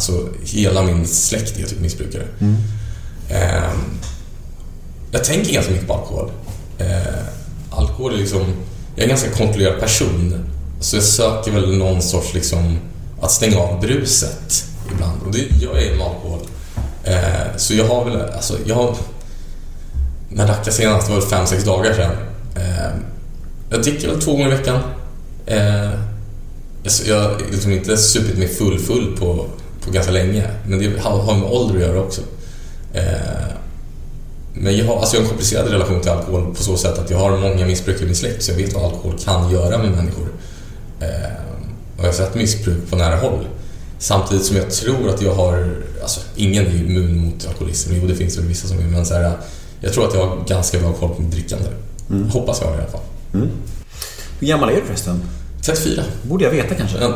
alltså hela min släkt är typ missbrukare. Eh, jag tänker ganska mycket på alkohol. Eh, alkohol är liksom, jag är en ganska kontrollerad person. Så jag söker väl någon sorts liksom, att stänga av bruset ibland. Och det gör jag genom alkohol. Eh, så jag har väl, alltså jag har, när jag drack senast, det var fem, sex dagar sedan. Eh, jag dricker väl två gånger i veckan. Eh, jag, har liksom inte supit mig full full på ganska länge. Men det har, med ålder att göra också. Eh, men jag har, alltså jag har en komplicerad relation till alkohol på så sätt att jag har många missbrukare i min släkt så jag vet vad alkohol kan göra med människor. Eh, och jag har sett missbruk på nära håll. Samtidigt som jag tror att jag har, alltså ingen är immun mot alkoholism, jo det finns väl vissa som är, men så här, jag tror att jag har ganska bra koll på mitt drickande. Hoppas jag i alla fall. Hur gammal är du förresten? 34. Borde jag veta kanske? Men,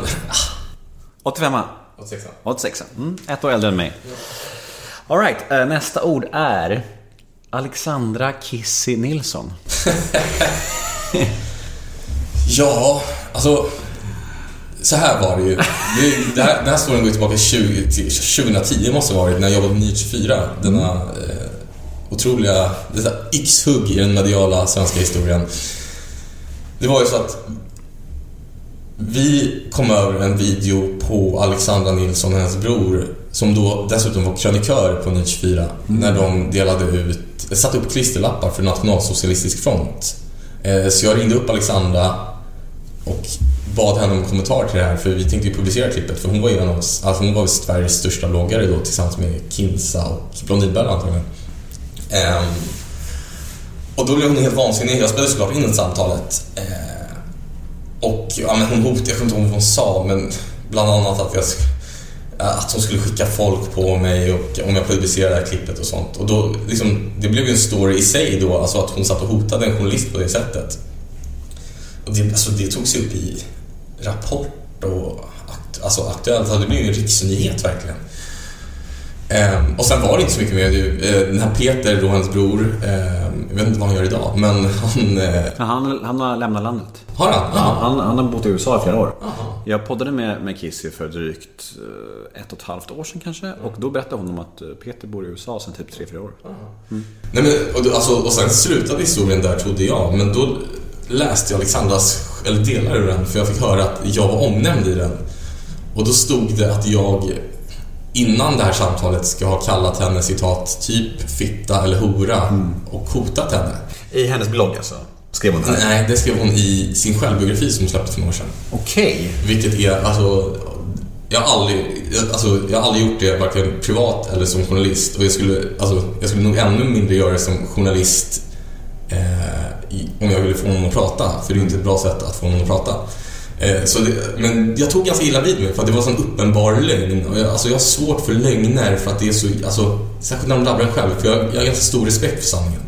85 86. 86 mm, Ett år äldre än mig. Alright, eh, nästa ord är Alexandra Kissy Nilsson. Ja, alltså... Så här var det ju. Det, det här, den här storyn går tillbaka 20, till 2010 måste det ha varit, när jag jobbade på Nytt 24. Denna eh, otroliga... Detta yxhugg i den mediala svenska historien. Det var ju så att vi kom över en video på Alexandra Nilsson och hennes bror som då dessutom var krönikör på Nytt 24 när de delade ut, satte upp klisterlappar för Nationalsocialistisk front. Eh, Så jag ringde upp Alexandra och bad henne om en kommentar till det här för vi tänkte ju publicera klippet för hon var ju en av oss, alltså hon var Sveriges största bloggare då tillsammans med Kinsa och Blondinbella antagligen. Ehm, och då blev hon helt vansinnig. Jag spelade såklart in samtalet. Eh, och ja, men hon hotade, jag kommer inte ihåg vad hon sa, men bland annat att, jag, att hon skulle skicka folk på mig och om jag publicerade det här klippet och sånt. Och då, liksom, det blev ju en story i sig då, alltså att hon satt och hotade en journalist på det sättet. Och det, alltså, det togs upp i Rapport och alltså, Aktuellt, alltså, det blev ju en riksnyhet verkligen. Ehm, och sen var det inte så mycket mer. Eh, Den här Peter, då hennes bror, ehm, jag vet inte vad han gör idag, men han... eh, Han, han har lämnat landet. Har han? Ja, han, han har bott i USA i flera år. Jag poddade med, med Kissy för drygt eh, ett och ett halvt år sedan kanske. Och då berättade hon om att Peter bor i USA sedan typ tre fyra år. Nej, men, och, alltså, och sen slutade historien där trodde jag, men då läste jag Alexandras, eller delar ur den, för jag fick höra att jag var omnämnd i den. Och då stod det att jag innan det här samtalet ska ha kallat henne citat typ fitta eller hora och hotat henne. I hennes blogg alltså? Skrev hon det här? Nej, det skrev hon i sin självbiografi som hon släppte för några år sedan. Okej. Vilket är, alltså... Jag har aldrig, alltså, jag har aldrig gjort det varken privat eller som journalist. Och jag skulle, alltså, jag skulle nog ännu mindre göra det som journalist eh, om jag ville få någon att prata. För det är inte ett bra sätt att få någon att prata. Eh, så det, men jag tog ganska illa vid mig för att det var en sån uppenbar lögn. Och jag, alltså, jag har svårt för lögner för att det är så, alltså, särskilt när de drabbar en själv. För jag, jag har ganska stor respekt för sanningen.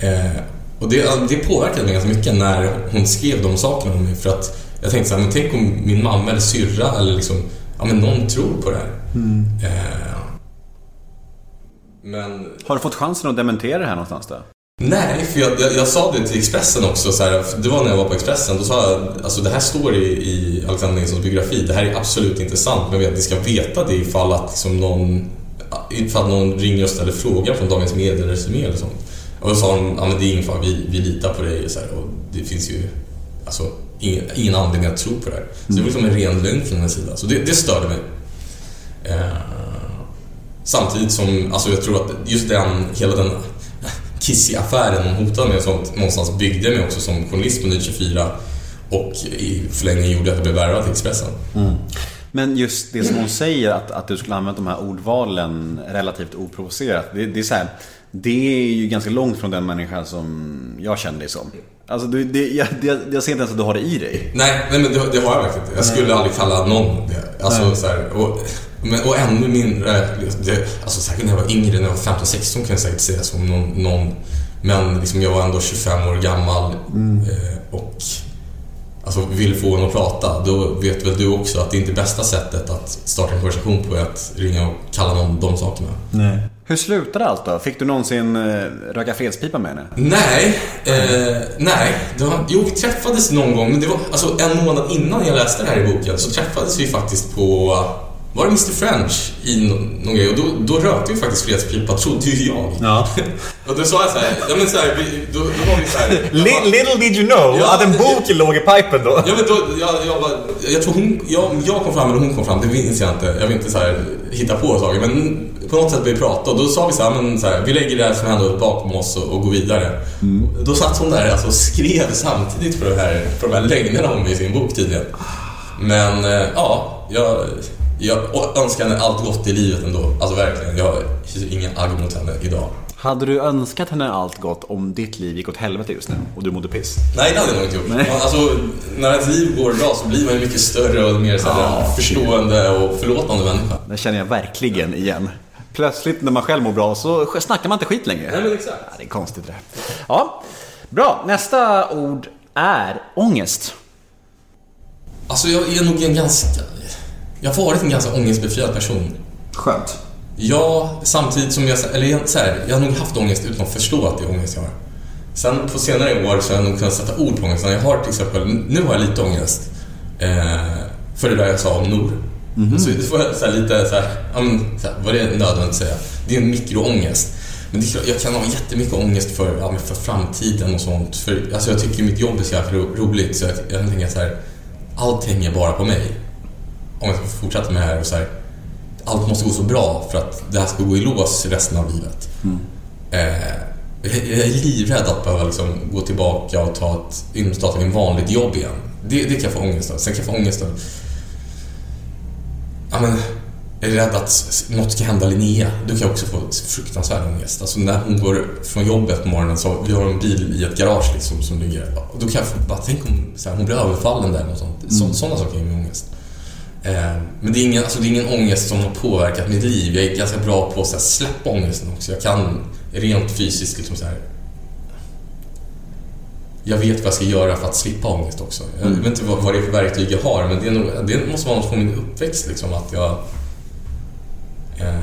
Eh, och det, det påverkade mig ganska mycket när hon skrev de sakerna om mig. För att jag tänkte så här, men tänk om min mamma eller syrra eller liksom, ja men någon tror på det här. Eh, men Har du fått chansen att dementera det här någonstans då? Nej, för jag, jag, jag sa det till Expressen också. Så här, det var när jag var på Expressen. Då sa jag alltså det här står i, i Alexander Nilssons biografi. Det här är absolut inte sant. Men ni ska veta det ifall att liksom någon, ifall någon ringer och ställer frågan från Dagens Medier eller Resumé eller sånt. Och då sa de, ja men det är ingen fara, vi, vi litar på dig. Så här, och det finns ju alltså, ingen, ingen anledning att tro på det här. Så det var liksom en ren lögn från hennes sida. Så det, det störde mig. Eh, samtidigt som, alltså jag tror att just den, hela den Kissy-affären hon hotade med och sånt någonstans byggde mig också som journalist på Nytt 24 och i förlängningen gjorde att jag blev värvad till Expressen. Men just det som hon säger, att, att du skulle använda de här ordvalen relativt oprovocerat. Det, det är så här, det är ju ganska långt från den människa som jag känner dig som. Alltså, det, det, jag, jag, jag ser inte ens att du har det i dig. Nej, nej men det, det har jag verkligen inte. Jag skulle aldrig kalla någon det. Alltså, så här, och, men, och ännu mindre, det, alltså säkert när jag var yngre, när jag var 15-16 kan jag säkert säga som någon, någon men liksom, jag var ändå 25 år gammal eh, och alltså, vill få en att prata. Då vet väl du också att det är inte bästa sättet att starta en konversation på är att ringa och kalla någon de sakerna. Nej. Hur slutade allt då? Fick du någonsin eh, röka fredspipa med henne? Nej, eh, nej. Var, jo, vi träffades någon gång, men det var alltså en månad innan jag läste det här i boken så träffades vi faktiskt på, var det Mr French i någon, grej och då, då rökte vi faktiskt fredspipa, trodde ju jag. Ja. Och då sa jag så här, ja men så här, vi, då, då var vi så här, jag bara- Little did you know Ja, att en bok låg i pipen då. Ja men då, jag, jag, bara, jag tror hon, jag, jag kom fram eller hon kom fram, det minns jag inte. Jag vill inte så här hitta på saker men på något sätt började vi prata och då sa vi så här, men så här, vi lägger det här som hände bakom oss och, och går vidare. Då satt hon där alltså, och skrev samtidigt på, det här, på de här lögnerna om i sin bok tydligen. Men eh, ja, jag, jag önskar henne allt gott i livet ändå. Alltså verkligen, jag hyser ingen agg mot henne idag. Hade du önskat henne allt gott om ditt liv gick åt helvete just nu och du mådde piss? Nej, det hade jag nog inte gjort. Nej. Alltså, när ens liv går bra så blir man ju mycket större och mer så här, Ja, förstående och förlåtande människa. Det känner jag verkligen igen. Plötsligt när man själv mår bra så snackar man inte skit längre. Nej, men exakt. Ja, det är konstigt det. Ja, bra. Nästa ord är ångest. Alltså, jag är nog en ganska... Jag har varit en ganska ångestbefriad person. Skönt. Ja, samtidigt som jag... Eller jag- så här, jag har nog haft ångest utan att förstå att det är ångest jag har. Sen på senare år så har jag nog kunnat sätta ord på ångesten. Jag har till exempel... Nu har jag lite ångest. Eh, för det där jag sa om Nor. Så det får jag så lite så här, ja, men, så här, vad det är nödvändigt att säga. Det är en mikroångest. Men det är klart, jag kan ha jättemycket ångest för, ja, för framtiden och sånt. För, alltså, jag tycker mitt jobb är så jäkla ro, roligt så jag, jag tänka så här, allt hänger bara på mig. Om jag ska fortsätta med det här och så här, allt måste gå så bra för att det här ska gå i lås resten av livet. Eh, jag är livrädd att behöva liksom gå tillbaka och ta ett, starta en vanligt jobb igen. Det, det kan jag få ångest av. Sen kan jag få ångest av... Ja, men, jag är rädd att något ska hända Linnea. Då kan jag också få fruktansvärd ångest. Alltså när hon går från jobbet på morgonen så vi har en bil i ett garage liksom som ligger... Och då kan jag få, bara tänk om så här, hon blir överfallen där sånt. Så, Sådana saker ger mig ångest. Eh, men det är, ingen, alltså det är ingen ångest som har påverkat mitt liv. Jag är ganska bra på att släppa ångesten också. Jag kan rent fysiskt liksom så här. Jag vet vad jag ska göra för att slippa ångest också. Jag vet inte vad, vad det är för verktyg jag har men det, nog, det måste vara något från min uppväxt liksom att jag... Eh,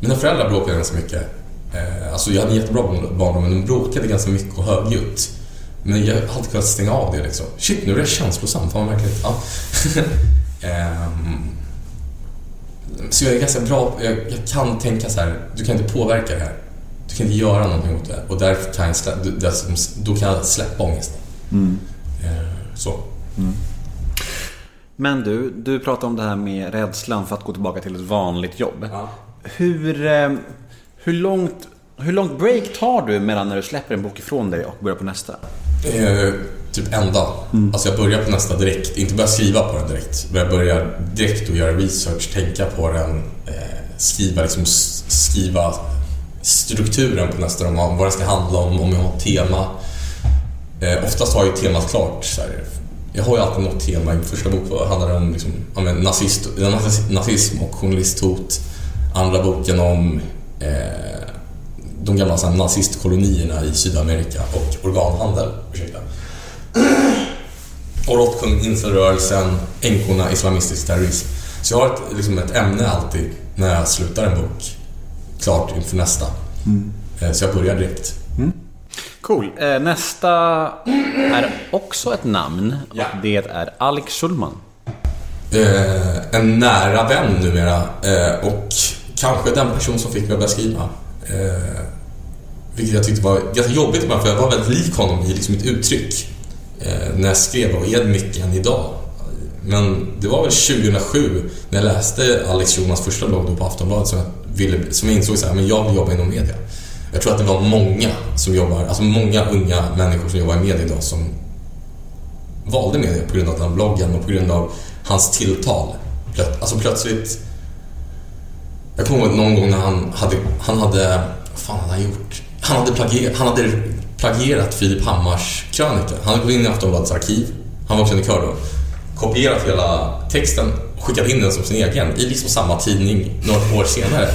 mina föräldrar bråkade ganska mycket. Eh, alltså jag hade en jättebra barndom men de bråkade ganska mycket och högljutt. Men jag har alltid kunnat stänga av det liksom. Shit, nu är jag känslosam. Fan märkligt. Ja. Ehm, så jag är ganska bra, jag, jag kan tänka så här, du kan inte påverka det här. Du kan inte göra någonting åt det. Och därför kan jag, slä, det- då kan jag släppa ångesten. Eh, så. Men du, du pratar om det här med rädslan för att gå tillbaka till ett vanligt jobb. Hur, eh, hur, långt, hur långt break tar du mellan när du släpper en bok ifrån dig och börjar på nästa? Eh, typ en dag. Alltså jag börjar på nästa direkt. Inte börja skriva på den direkt. Men jag börjar direkt att göra research, tänka på den, eh, skriva, liksom, skriva strukturen på nästa roman. Vad den ska handla om, om jag har ett tema. Eh, oftast har jag temat klart. Så här. Jag har ju alltid något tema. I min första bok handlade det om liksom, men nazist, nazis- nazism och journalisthot. Andra boken om eh, de gamla så här, nazistkolonierna i Sydamerika och organhandel. Ursäkta. Och Rotkung-inselrörelsen, änkorna, islamistisk terrorism. Så jag har ett, liksom ett ämne alltid när jag slutar en bok. Klart inför nästa. Eh, Så jag börjar direkt. Cool. Eh, nästa är också ett namn. Ja. Och det är Alex Schulman. Eh, en nära vän numera eh, och kanske den person som fick mig att börja skriva. Eh, vilket jag tyckte var ganska jobbigt ibland för jag var väldigt lik honom i liksom ett uttryck eh, när jag skrev och är mycket än idag. Men det var väl 2007 när jag läste Alex Schulmans första blogg då på Aftonbladet som jag, ville, som jag insåg så här, men jag vill jobba inom media. Jag tror att det var många som jobbar, alltså många unga människor som jobbar i media idag som valde media på grund av den bloggen och på grund av hans tilltal. Plöt, alltså plötsligt... Jag kommer ihåg någon gång när han hade... Han hade... Vad fan hade han gjort? Han hade, plagierat... han hade plagierat Filip Hammars krönika. Han hade gått in i Aftonbladets arkiv. Han var krönikör då. Kopierat hela texten och skickat in den som sin egen i liksom samma tidning några år senare.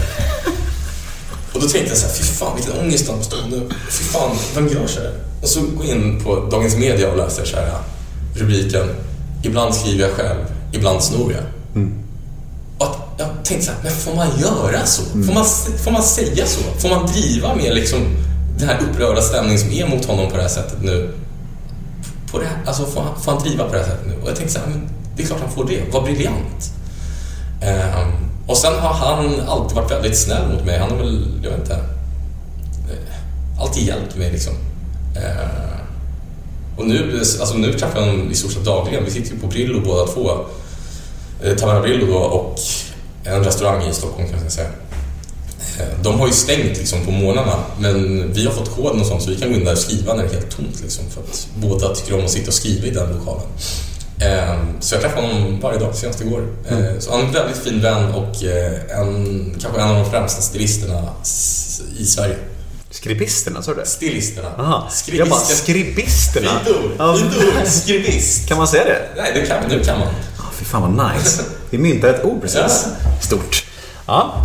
Och då tänkte jag så här, fy fan vilken ångest han måste ha nu. Fy fan, vem gör så här? Och så går jag in på Dagens Media och läser så här rubriken Ibland skriver jag själv, ibland snor jag. Och att jag tänkte så här, men får man göra så? Får, man, får man säga så? Får man driva med liksom den här upprörda stämningen som är mot honom på det här sättet nu? På det här, alltså får han, får han driva på det här sättet nu? Och jag tänkte så här, men det är klart han får det. Vad briljant. Ehm, och sen har han alltid varit väldigt snäll mot mig. Han har väl, jag vet inte, eh, alltid hjälpt mig liksom. Ehm, och nu, alltså nu träffar jag honom i stort sett dagligen. Vi sitter ju på Brillo båda två. Eh, Taverna Brillo då och en restaurang i Stockholm kan jag säga. Eh, De har ju stängt liksom på morgnarna men vi har fått koden och sånt så vi kan gå in där och skriva när det är helt tomt liksom för att båda tycker om att sitta och skriva i den lokalen. Eh, Så jag träffar honom varje dag, senast igår. Eh, Så han är en väldigt fin vän och en, kanske en av de främsta stilisterna i Sverige. Skribisterna, sa du det? Stilisterna. Aha. Skribister. Jag bara, skribisterna? Fint ord. Ja. Skribist. Kan man säga det? Nej, det kan, det kan man. Ja, fy fan vad nice. Vi myntar ett ord precis. Stort. Ja.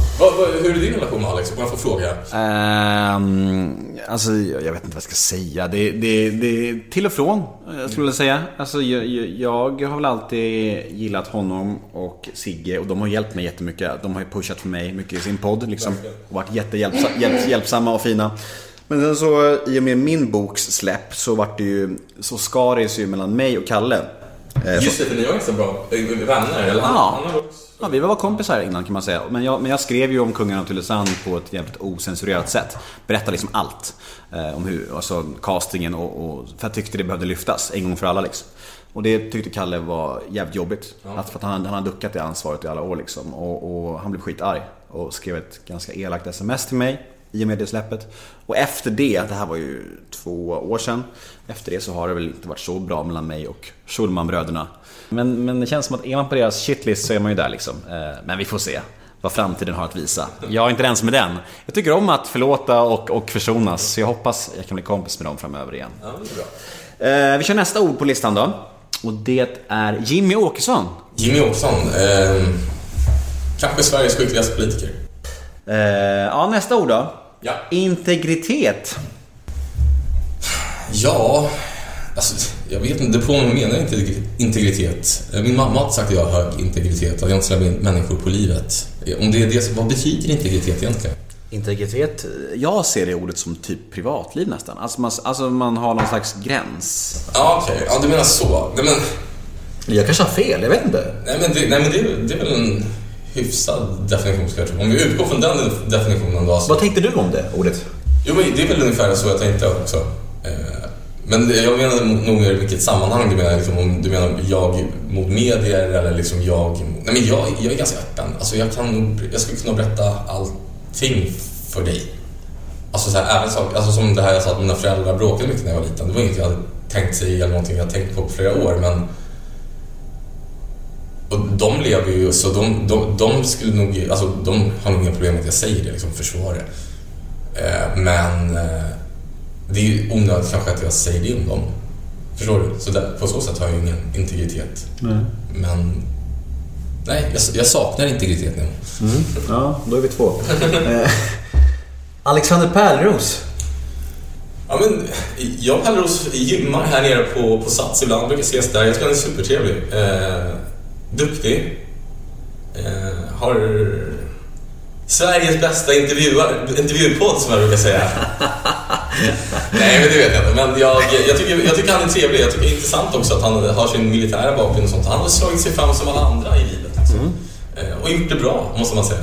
Hur är din relation med Alex? Om jag får fråga. Ehm, alltså, jag vet inte vad jag ska säga. Det, det, det till och från, eh, skulle jag säga. Alltså, jag, jag, har väl alltid gillat honom och Sigge och de har hjälpt mig jättemycket. De har ju pushat för mig mycket i sin podd liksom. Och varit jättehjälpsamma hjälp, hjälpsamma och fina. Men sen så, i och med min boks släpp så vart det ju, så skar det sig ju mellan mig och Kalle. Eh, Just det, för ni var ganska bra vänner. Eller? Ja. Ja, vi var kompisar innan kan man säga. Men jag, men jag skrev ju om kungen av Tylösand på ett jävligt osensurerat sätt. Berättade liksom allt. Eh, om hur, alltså castingen och, och... För jag tyckte det behövde lyftas en gång för alla liksom. Och det tyckte Kalle var jävligt jobbigt. Att, för att han, han har duckat det ansvaret i alla år liksom. Och, och han blev skitarg. Och skrev ett ganska elakt sms till mig. I och med det släppet. Och efter det, det här var ju två år sedan. Efter det så har det väl inte varit så bra mellan mig och Schulmanbröderna. Men, men det känns som att är man på deras shitlist så är man ju där liksom. Eh, Men vi får se vad framtiden har att visa. Jag är inte den som är den. Jag tycker om att förlåta och, och försonas. Så jag hoppas jag kan bli kompis med dem framöver igen. Ja, bra. Eh, Vi kör nästa ord på listan då. Och det är Jimmy Åkesson. Jimmy Åkesson. Eh, kanske Sveriges skickligaste politiker. Eh, Ja, nästa ord då. Ja. Integritet. Ja, alltså, jag vet inte. Det på vad menar inte integritet. Eh, Min mamma har sagt att jag har hög integritet, att jag inte släpper in människor på livet. Eh, Om det är det, vad betyder integritet egentligen? Integritet, jag ser det ordet som typ privatliv nästan. Alltså man, alltså man har någon slags gräns. Ja, okej. Ja, du menar så. Nej, men, Jag kanske har fel, jag vet inte. nej, men, det, nej, men det, det är väl en hyfsad definition, skulle jag tro. Om vi utgår från den definitionen då. Så, Vad tänkte du om det ordet? jo, men det är väl ungefär så jag tänkte också. Eh, Men jag menar nog mer vilket sammanhang du menar. Liksom, om du menar jag mot medier eller liksom jag... Nej, men jag, jag är ganska öppen. Alltså, jag, kan, jag skulle kunna berätta allting för dig. Alltså, så här, saker, alltså som det här jag sa att mina föräldrar bråkade mycket när jag var liten. Det var inget jag hade tänkt sig eller någonting jag tänkt på på flera år. Men de lever ju så de, de, de skulle nog, alltså de har nog inga problem med att jag säger det, liksom försvara det. Eh, men eh, det är ju onödigt kanske att jag säger det om dem. Förstår du? Så där, på så sätt har jag ju ingen integritet. Men nej, jag, jag saknar integritet nu. Ja, då är vi två. Eh, Alexander Pärleros. Ja, men jag och Pärleros gymmar här nere på, på Sats ibland, brukar ses där. Jag tycker han är supertrevlig. Eh, duktig. Eh, har Sveriges bästa intervjupodd som jag brukar säga. Nej, men det vet jag inte. Men jag, jag, tycker, jag tycker han är trevlig. Jag tycker det är intressant också att han har sin militära bakgrund och sånt. Han har slagit sig fram som alla andra i livet. Liksom. Eh, och gjort det bra, måste man säga.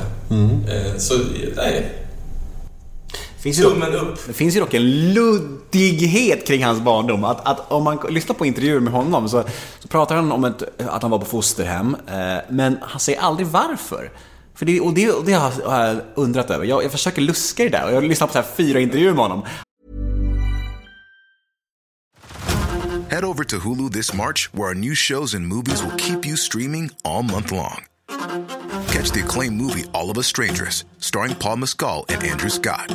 Eh, så, nej. Finns ju dock, Tummen upp. det finns ju dock en luddighet kring hans barndom. Att, att om man lyssnar på intervjuer med honom så, så pratar han om ett, att han var på fosterhem. Eh, men han säger aldrig varför. För det, och, det, och det har har jag undrat över. Jag, jag försöker luska i det där och jag har lyssnat på så här fyra intervjuer med honom. Head over to Hulu this March, where our new shows and movies will keep you streaming all month long. Catch the acclaimed movie All of Us Strangers, starring Paul Mescal and Andrew Scott.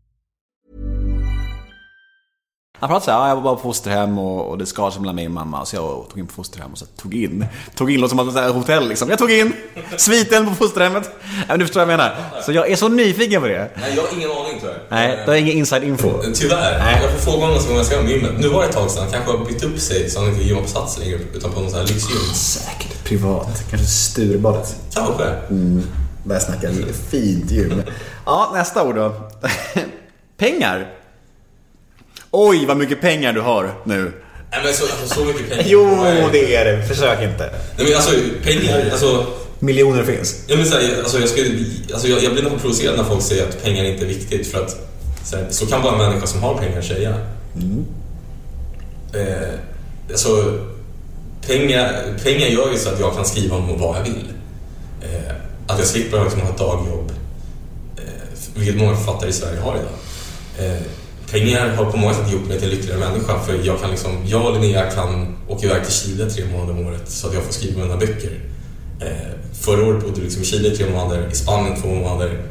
Han pratade så här, ja, jag var bara på fosterhem och, och det mellan mig och mamma. Så jag tog in på fosterhem och så tog in. Tog in låter som ett hotell liksom. Jag tog in sviten på fosterhemmet. Ja, men du förstår vad jag menar. Så jag är så nyfiken på det. Nej, jag har ingen aning tyvärr. Nej, det har ingen inside info. Tyvärr. Nej. Jag får fråga honom nästa gång jag ska med gymmet. Nu var det ett tag sedan. Kanske har bytt upp sig så han inte gymmar på Sats längre utan på någon sån här lyxgym. Säkert privat. Kanske Sturebadet. Kanske. Börjar snacka fint gym. Ja, nästa ord då. Pengar. Oj, vad mycket pengar du har nu. Nej men så, alltså, så mycket pengar. Jo, Nej. det är det. Försök inte. Nej men alltså pengar, alltså. Miljoner finns. Så, här, alltså, jag, skulle, alltså, jag, jag blir nog provocerad när folk säger att pengar inte är viktigt för att så, här, så kan bara en människa som har pengar säga. Eh, alltså, pengar, pengar gör ju så att jag kan skriva om vad jag vill. Eh, att jag slipper liksom ha ett dagjobb. Eh, vilket många författare i Sverige har idag. Eh, pengar har på många sätt gjort mig till en lyckligare människa för jag kan liksom, jag och Linnea kan åka iväg till Chile tre månader om året så att jag får skriva mina böcker. Eh, förra året bodde vi liksom i Chile tre månader, i Spanien två månader,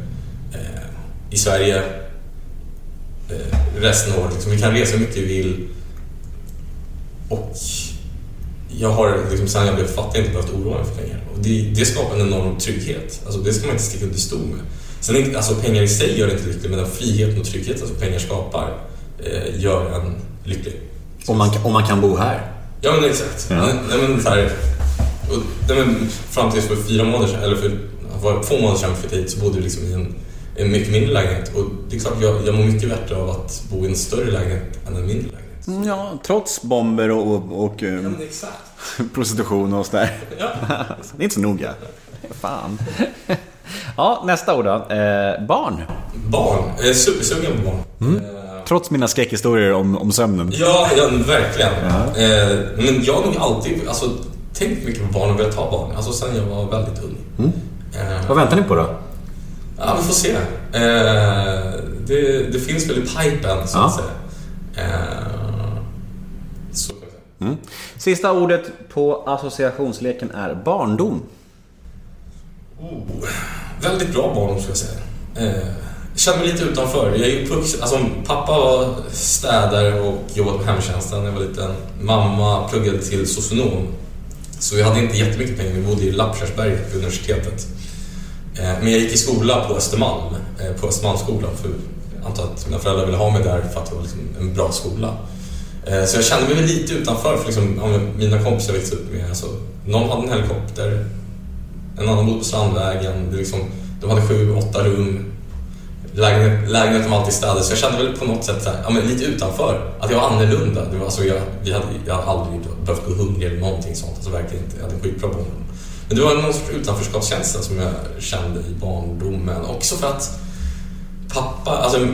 eh, i Sverige eh, resten av året. Liksom, vi kan resa hur mycket vi vill och jag har liksom, sen jag blev fattig inte behövt oroa mig för pengar. Och det, det skapar en enorm trygghet. Alltså, det ska man inte sticka under stol med. Sen alltså, pengar i sig gör inte lycklig, men den friheten och tryggheten som pengar skapar eh, gör en lycklig. Om man, kan- om man kan bo här. Ja men exakt. Ja. Nej, men, så här, och, nej, men, fram tills för fyra månader sedan, eller för var två månader sedan flyttade hit så bodde vi liksom i en, en mycket mindre lägenhet. Och det är klart, jag, jag mår mycket bättre av att bo i en större lägenhet än en mindre lägenhet. Mm, Ja, trots bomber och, och, och eh, Men exakt. prostitution och sådär. Ja. Det är inte så noga. Fan. Ja, nästa ord då. Eh, barn. Barn. Jag är supersugen på barn. Eh, Trots mina skräckhistorier om, om sömnen. Ja, ja verkligen. Eh, men jag har nog alltid alltså, tänkt mycket på barn och velat ha barn. Alltså sen jag var väldigt ung. Eh, Vad väntar ni på då? Ja, vi får se. Eh, det, det finns väl i pipen, så att Ja. säga. Eh, så. Mm. Sista ordet på associationsleken är barndom. Oh, väldigt bra barndom, ska jag säga. Eh, jag känner mig lite utanför. Jag är uppvuxen, alltså, pappa var städare och jobbade på hemtjänsten när jag var liten. Mamma pluggade till socionom. Så vi hade inte jättemycket pengar. Vi bodde i Lappkärrsberget på universitetet. Eh, Men jag gick i skola på Östermalm, eh, på Östermalmsskolan. För jag antar att mina föräldrar ville ha mig där för att det var liksom en bra skola. Eh, så jag kände mig lite utanför för liksom, mina kompisar växte upp med, alltså, någon hade en helikopter, en annan bodde på Strandvägen. Det liksom, de hade sju, åtta rum. Lägenhet, lägenheten var alltid städad. Så jag kände väl på något sätt så här, ja, men lite utanför. Att jag var annorlunda. Det var, alltså, jag, vi hade, jag hade aldrig behövt gå hungrig eller någonting sånt. Alltså, verkligen inte. Jag hade skitbra barndom. Men det var någon sorts utanförskapskänsla som jag kände i barndomen. Också för att pappa, alltså,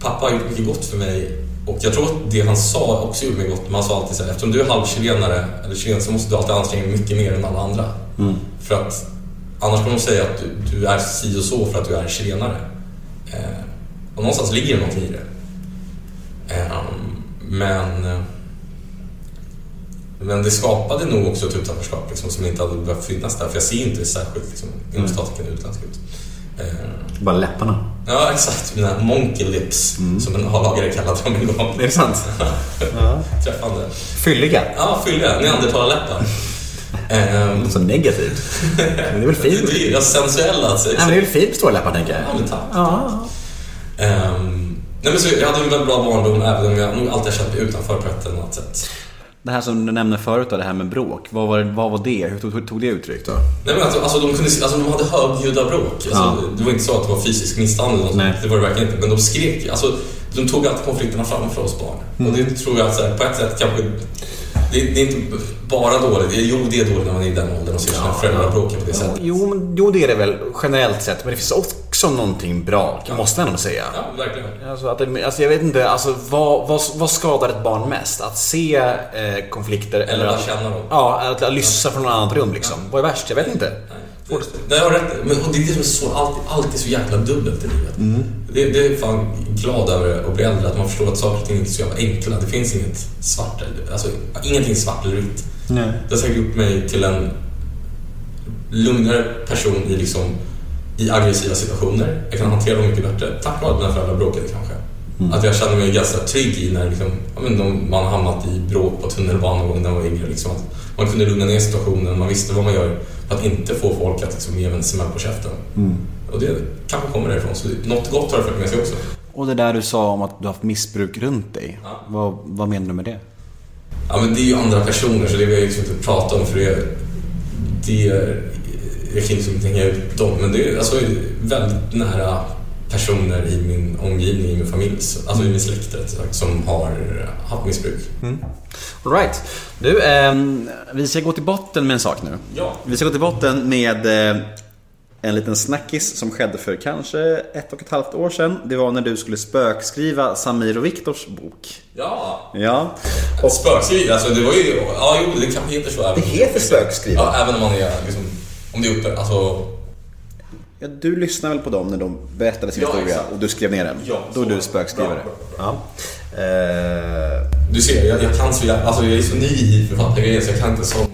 pappa har gjort mycket gott för mig. Och jag tror att det han sa också gjorde mig gott. Men han sa alltid så här, eftersom du är halvchilenare eller chilen så måste du alltid anstränga dig mycket mer än alla andra. För att annars kommer de säga att du, du är si och så för att du är chilenare. Eh, och någonstans ligger det någonting i det. Eh, men, men det skapade nog också ett utanförskap liksom, som inte hade behövt finnas där. För jag ser inte särskilt liksom, inom statiken utländsk ut. Eh, Bara läpparna. Ja, exakt. Mina monkey lips, som en A-lagare kallade dem en gång. Är det sant? Träffande. Fylliga. Ja, fylliga. Neandertalarläppar. Ehm, Så negativt. Men det är väl fint? det är ju sensuella. Alltså. Nej, men det är väl fint med stora läppar tänker jag. Ja, men tack. Ja. Ehm, nej, men så jag hade en väldigt bra barndom även om jag nog alltid har känt mig utanför på ett eller annat sätt. Det här som du nämnde förut då, det här med bråk. Vad var, vad var det? Hur tog, tog det uttryck då? Nej, men alltså, alltså, de, kunde, alltså, de hade högljudda bråk. Alltså, Ja. Det var inte så att det var fysisk misshandel, det var det verkligen inte. Men de skrek. Alltså, de tog alltid konflikterna framför oss barn. Och det tror jag att här, på ett sätt kanske... Det, det är inte bara dåligt. Jo, det är dåligt när man är i den åldern och ser sina föräldrar bråka på det sättet. Jo, men- jo, det är det väl generellt sett. Men det finns också någonting bra, måste jag ändå säga. Ja, verkligen. Alltså, att alltså jag vet inte, alltså, vad, vad, vad skadar ett barn mest? Att se eh, konflikter eller, att att, känna dem. Ja, att, att lyssna från något annat rum liksom. Vad är värst? Jag vet inte. Nej, jag har rätt. Men, det är det som är så, alltid, alltid så jäkla dubbelt i livet. Mm. Det, det är fan glad över att bli äldre, att man förstår att saker och ting inte är så jävla enkla. Det finns inget svart alltså ingenting svart eller vitt. Nej. Det har säkert gjort mig till en lugnare person i, liksom, i aggressiva situationer. Jag kan hantera dem mycket bättre. Tack vare att mina föräldrar bråkade kanske. Att jag kände mig ganska trygg i när liksom, men man hamnat i bråk på tunnelbanan någon gång när man var yngre. Liksom, att man kunde lugna ner situationen, man visste vad man gör för att inte få folk att liksom, ge en smäll på käften. Och det kanske kommer därifrån. Så något gott har det fört med sig också. Och det där du sa om att du har haft missbruk runt dig. Ja. Vad, vad menar du med det? Ja, men det är ju andra personer så det vill jag liksom inte prata om för det, det är, jag kan liksom inte hänga ut dem. Men det är alltså väldigt nära personer i min omgivning, i min familj, så- alltså i min släkt sagt, som har haft missbruk. All right. Du, ehm, vi ska gå till botten med en sak nu. Ja. Vi ska gå till botten med eh, en liten snackis som skedde för kanske ett och ett halvt år sedan. Det var när du skulle spökskriva Samir och Viktors bok. Ja. Ja. Och spökskriv, alltså det var ju, ja jo det kanske heter så. Det heter spökskriva. Ja, även om man är liksom, om det är uppe, alltså Ja, du lyssnade väl på dem när de berättade sin Ja, historia exakt. och du skrev ner den? Ja, Då är du spökskrivare. Bra, Ja. Eh, Du ser, jag, jag kan så jävla, alltså jag är så ny i författargrejen så jag kan inte termer.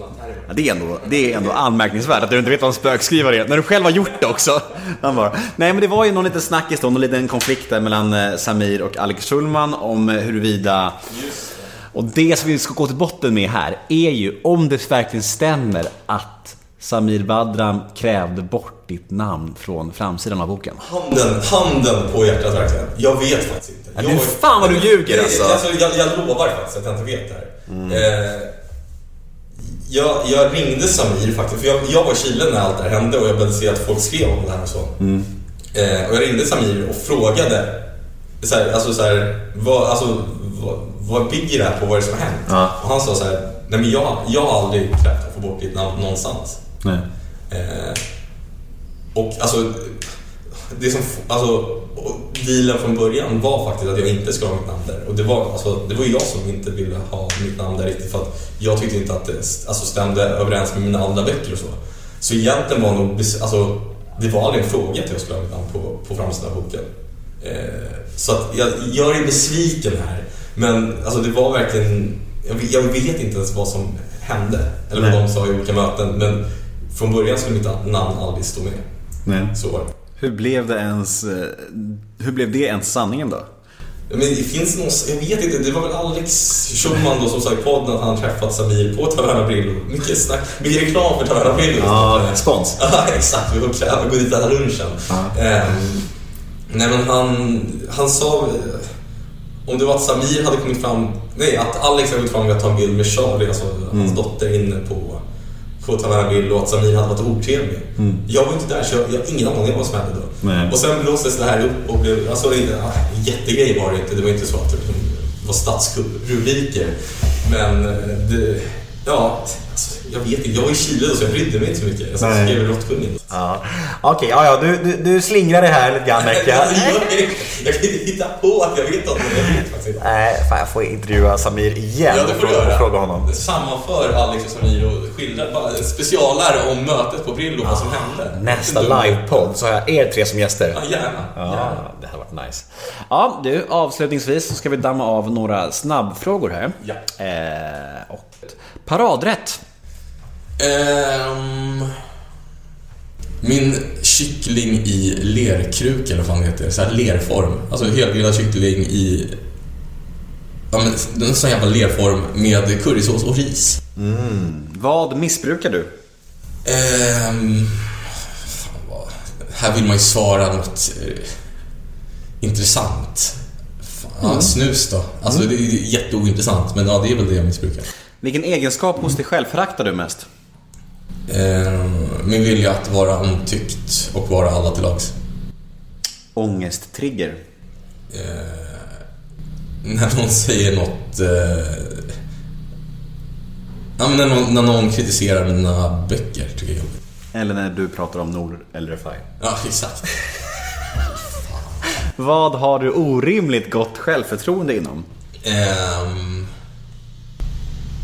Ja, det, är ändå, det är ändå anmärkningsvärt att du inte vet vad en spökskrivare är, när du själv har gjort det också. Han bara, nej men det var ju någon liten snackis då, någon liten konflikt där mellan eh, Samir och Alex Schulman om eh, huruvida... Och det som vi ska gå till botten med här är ju om det verkligen stämmer att Samir Badram krävde bort ditt namn från framsidan av boken. Handen, handen på hjärtat verkligen. Jag vet faktiskt inte. Jag, du, fan vad du ljuger, alltså. alltså jag, jag lovar faktiskt att jag inte vet det här. Eh, jag, jag ringde Samir faktiskt, för jag, jag var i Chile när allt det här hände och jag började se att folk skrev om det här och så. Eh, och jag ringde Samir och frågade så här, alltså så här, vad, alltså, vad, vad bygger det här på? Vad är det som har hänt? Ja. Och han sa så här, nej men jag, jag har aldrig krävt att få bort ditt namn någonstans. Nej. Eh, och alltså, det som, alltså, och dealen från början var faktiskt att jag inte skulle ha mitt namn där. Och det var, alltså, det var jag som inte ville ha mitt namn där riktigt för att jag tyckte inte att det alltså, stämde överens med mina andra böcker och så. Så egentligen var nog, alltså, det var aldrig en fråga att jag skulle ha mitt namn på, på framsidan av boken. Eh, så att jag gör er besviken här. Men alltså, det var verkligen, jag, jag vet inte ens vad som hände. Eller vad Nej. de sa i olika möten. Men från början skulle mitt namn aldrig stå med. Nej. Så var det. Hur blev det ens... eh, Hur blev det ens sanningen då? Men det finns någon, jag vet inte, det var väl Alex Schulman då som sa i podden att han träffat Samir på Taverna Brillo. Mycket snack, mycket reklam för Taverna Brillo. Ja, spons. Ja, exakt. Vi får gå dit och äta lunchen. Ehm, nej men han, han sa, om det var att Samir hade kommit fram, nej att Alex hade kommit fram med att ta en bild med Charlie, alltså hans dotter inne på på Taverna Brillo och att Samir hade varit otrevlig. Jag var inte där så jag, jag har ingen aning om vad som hände då. Nej. Och sen blåstes det här upp och blev, alltså det, jättegrej var det inte. Det var inte så att det var statsrubriker. Men eh, det, ja, jag vet inte. Jag var i Chile då så jag brydde mig inte så mycket. Jag skrev Råttkungen. Ja. Okej, ja, ja, du, du, du slingrar det här lite grann märker jag. Kan inte hitta på att jag vet något, men jag vet faktiskt inte. Nej, fan jag får intervjua Samir igen Ja, det får och göra. fråga honom. Sammanför Alex och Samir och bara en specialare om mötet på Brillo, vad som hände. Nästa livepodd så har jag er tre som gäster. Ja, gärna. gärna. Ja, det hade varit nice. Ja, du, avslutningsvis så ska vi damma av några snabbfrågor här. Ja. Eh, och paradrätt. Ehm, min kyckling i lerkruka eller vad fan det heter. Så här lerform. Alltså helgrillad kyckling i... Ja men en sån jävla lerform med currysås och ris. Vad missbrukar du? Fan vad, här vill man ju svara något eh, intressant. Fan, snus då. Alltså det är jätteointressant men ja, det är väl det jag missbrukar. Vilken egenskap hos dig själv föraktar du mest? Ehm, min vilja att vara omtyckt och vara alla till lags. Ångesttrigger. När någon säger något... Eh, ja, när, någon, när någon kritiserar mina böcker tycker jag är jobbigt. Eller när du pratar om Nord eller Refai. Ja, exakt. Vad har du orimligt gott självförtroende inom? Ehm,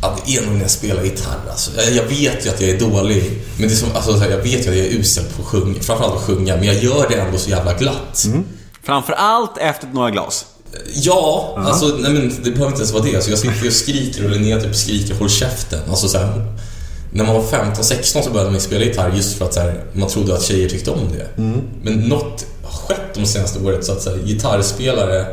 ja, det är nog när jag spelar gitarr. Alltså. Jag, jag vet ju att jag är dålig. Men det är som, alltså, jag vet ju att jag är usel på att sjunga. Framförallt att sjunga. Men jag gör det ändå så jävla glatt. Framförallt efter några glas. Ja, alltså nej men det behöver inte ens vara det. Alltså, jag sitter och skriker och Linnea typ skriker håll käften. Alltså, så här, när man var 15-16 så började man spela gitarr just för att här, man trodde att tjejer tyckte om det. Men något har skett de senaste året så att så här, gitarrspelare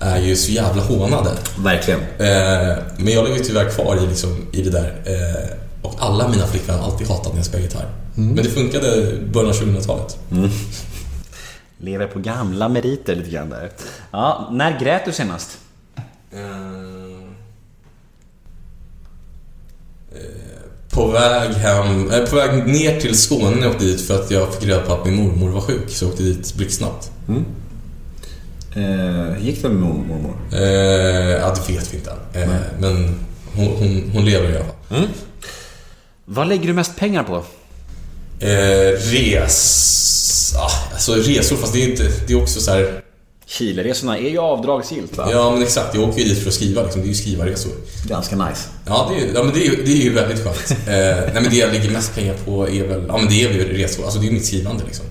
är ju så jävla hånade. Verkligen. Eh, men jag lever tyvärr kvar i, liksom, i det där. Eh, och alla mina flickvänner har alltid hatat när jag spelar gitarr. Men det funkade i början av 2000-talet. Lever på gamla meriter lite grann där. Ja, när grät du senast? Eh, På väg hem, eh, på väg ner till Skåne när jag åkte dit för att jag fick reda på att min mormor var sjuk så jag åkte dit blixtsnabbt. Eh, gick det med mormor? Eh, ja, det vet vi inte än. Eh, men hon, hon, hon lever i alla fall. Vad lägger du mest pengar på? Eh, res... Ah, alltså resor, fast det är inte... Det är också så här... Chileresorna är ju avdragsgillt va? Ja, men exakt. Jag åker ju dit för att skriva liksom. Det är ju skrivarresor. Ganska nice. Ja, det är, ja men det är, ju- det är ju väldigt skönt. Eh, nej, men det jag lägger mest pengar på är väl... Ja, men det är väl resor. Alltså, det är ju mitt skrivande liksom.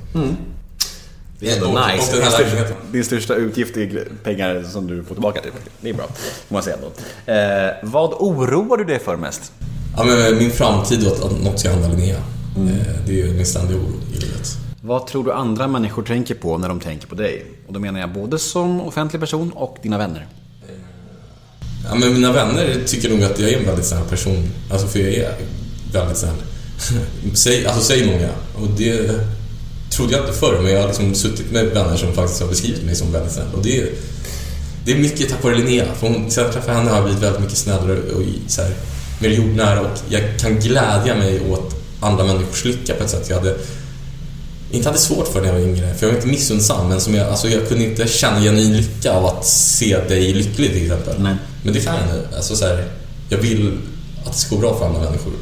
Det är ändå Och- och nice. Din största, din största utgift är pengar som du får tillbaka typ. Det är bra, får man säga då. Eh, vad oroar du dig för mest? Ja, men min framtid och att något ska hända Linnea. Mm. Eh, Det är min ständiga oro i livet. Vad tror du andra människor tänker på när de tänker på dig? Och då menar jag både som offentlig person och dina vänner. Ja, men mina vänner tycker nog att jag är en väldigt snäll person. Alltså för jag är väldigt snäll. säg, alltså säg många. Och det trodde jag inte förr, men jag har liksom suttit med vänner som faktiskt har beskrivit mig som väldigt snäll. Och det är, det är mycket tack vare Linnea. För hon, sen jag träffade henne har jag blivit väldigt mycket snällare och så här, mer jordnära och jag kan glädja mig åt andra människors lycka på ett sätt jag hade inte hade svårt för när jag var yngre, för jag var inte missunnsam, men som jag, alltså jag kunde inte känna genuin lycka av att se dig lycklig till exempel. Nej. Men det kan jag nu. Alltså så här, jag vill att det ska gå bra för andra människor.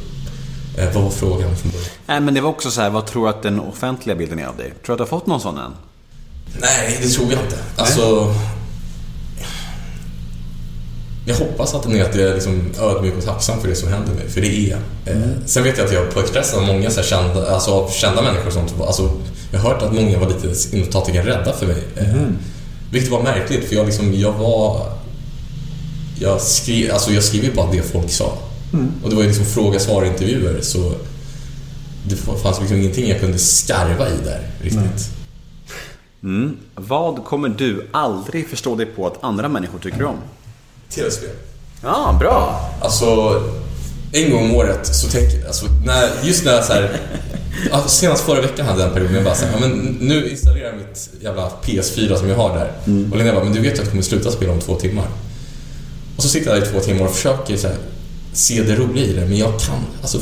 Eh, vad var frågan från början? Nej, men det var också så här, vad tror du att den offentliga bilden är av dig? Tror du att du har fått någon sån än? Nej, det tror jag inte. Alltså... Jag hoppas att den är att jag är liksom ödmjuk och tacksam för det som händer mig, för det är jag. Eh, Sen vet jag att jag på Expressen har många så kända, alltså, kända människor och sånt. Alltså, jag har hört att många var lite inom rädda för mig. Eh, Vilket var märkligt, för jag, liksom, jag var... Jag skrev, alltså jag skrev ju bara det folk sa. Och det var ju liksom fråga-svar-intervjuer, så det fanns liksom ingenting jag kunde skarva i där riktigt. Mm. Vad kommer du aldrig förstå dig på att andra människor tycker om? Tv-spel. Ja, bra. Alltså, en gång om året så tänker jag, alltså, när, just när jag så här, senast förra veckan hade jag en period när jag bara så här, ja, men nu installerar jag mitt jävla PS4 som jag har där. Och Linnea bara, men du vet ju att jag kommer sluta spela om två timmar. Och så sitter jag där i två timmar och försöker så här, se det roliga i det, men jag kan, alltså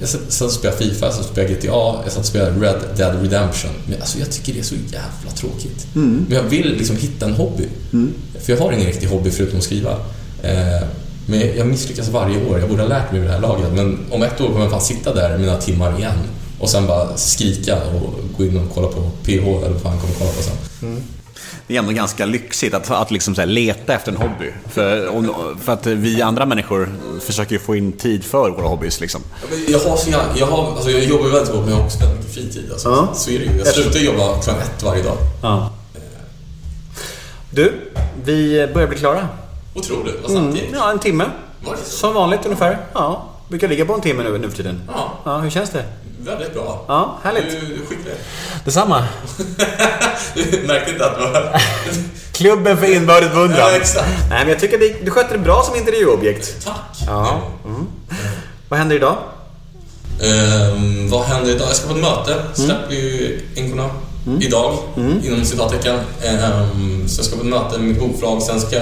jag satt satt och spelade FIFA, och spelade GTA, jag satt och spelade Red Dead Redemption. Men alltså jag tycker det är så jävla tråkigt. Men jag vill liksom hitta en hobby. För jag har ingen riktig hobby förutom att skriva. Eh, men jag- misslyckas varje år. Jag borde ha lärt mig vid det här laget. Men om ett år kommer jag fan sitta där mina timmar igen. Och sen bara skrika och gå in och kolla på PH eller vad fan kommer kolla på sen. Det är ändå ganska lyxigt att, att liksom så här leta efter en hobby. För, om, för att vi andra människor försöker ju få in tid för våra hobbys. Liksom. Jag har så jag, jag, har, alltså jag jobbar väldigt hårt men jag har också väldigt mycket fritid. Alltså. Ja. Så är det ju. Jag slutar jobba klockan ett varje dag. Ja. Du, vi börjar bli klara. Otroligt, vad snabbt gick. Ja, en timme. Var det så? Som vanligt ungefär. Ja, brukar ligga på en timme nu, nu för tiden. Ja. Ja, hur känns det? Väldigt bra. Ja, härligt. Du, du är skicklig. Detsamma. Du märkte inte att det var... Klubben för inbördes beundran. Ja, exakt. Nej, men jag tycker det- du skötte det bra som intervjuobjekt. Tack. Ja. Mm. Vad händer idag? Ehm, vad händer idag? Jag ska på ett möte. Släpper ju Änkorna idag, inom citattecken. Ehm, så jag ska på ett möte med mitt bokförlag. Sen ska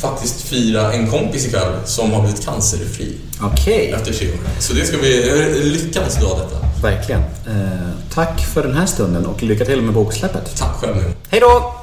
faktiskt fira en kompis ikväll som har blivit cancerfri Okej. efter tre år. Så det ska en lyckans dag detta. Verkligen. Eh, tack för den här stunden och lycka till med boksläppet. Tack själv. Hej då!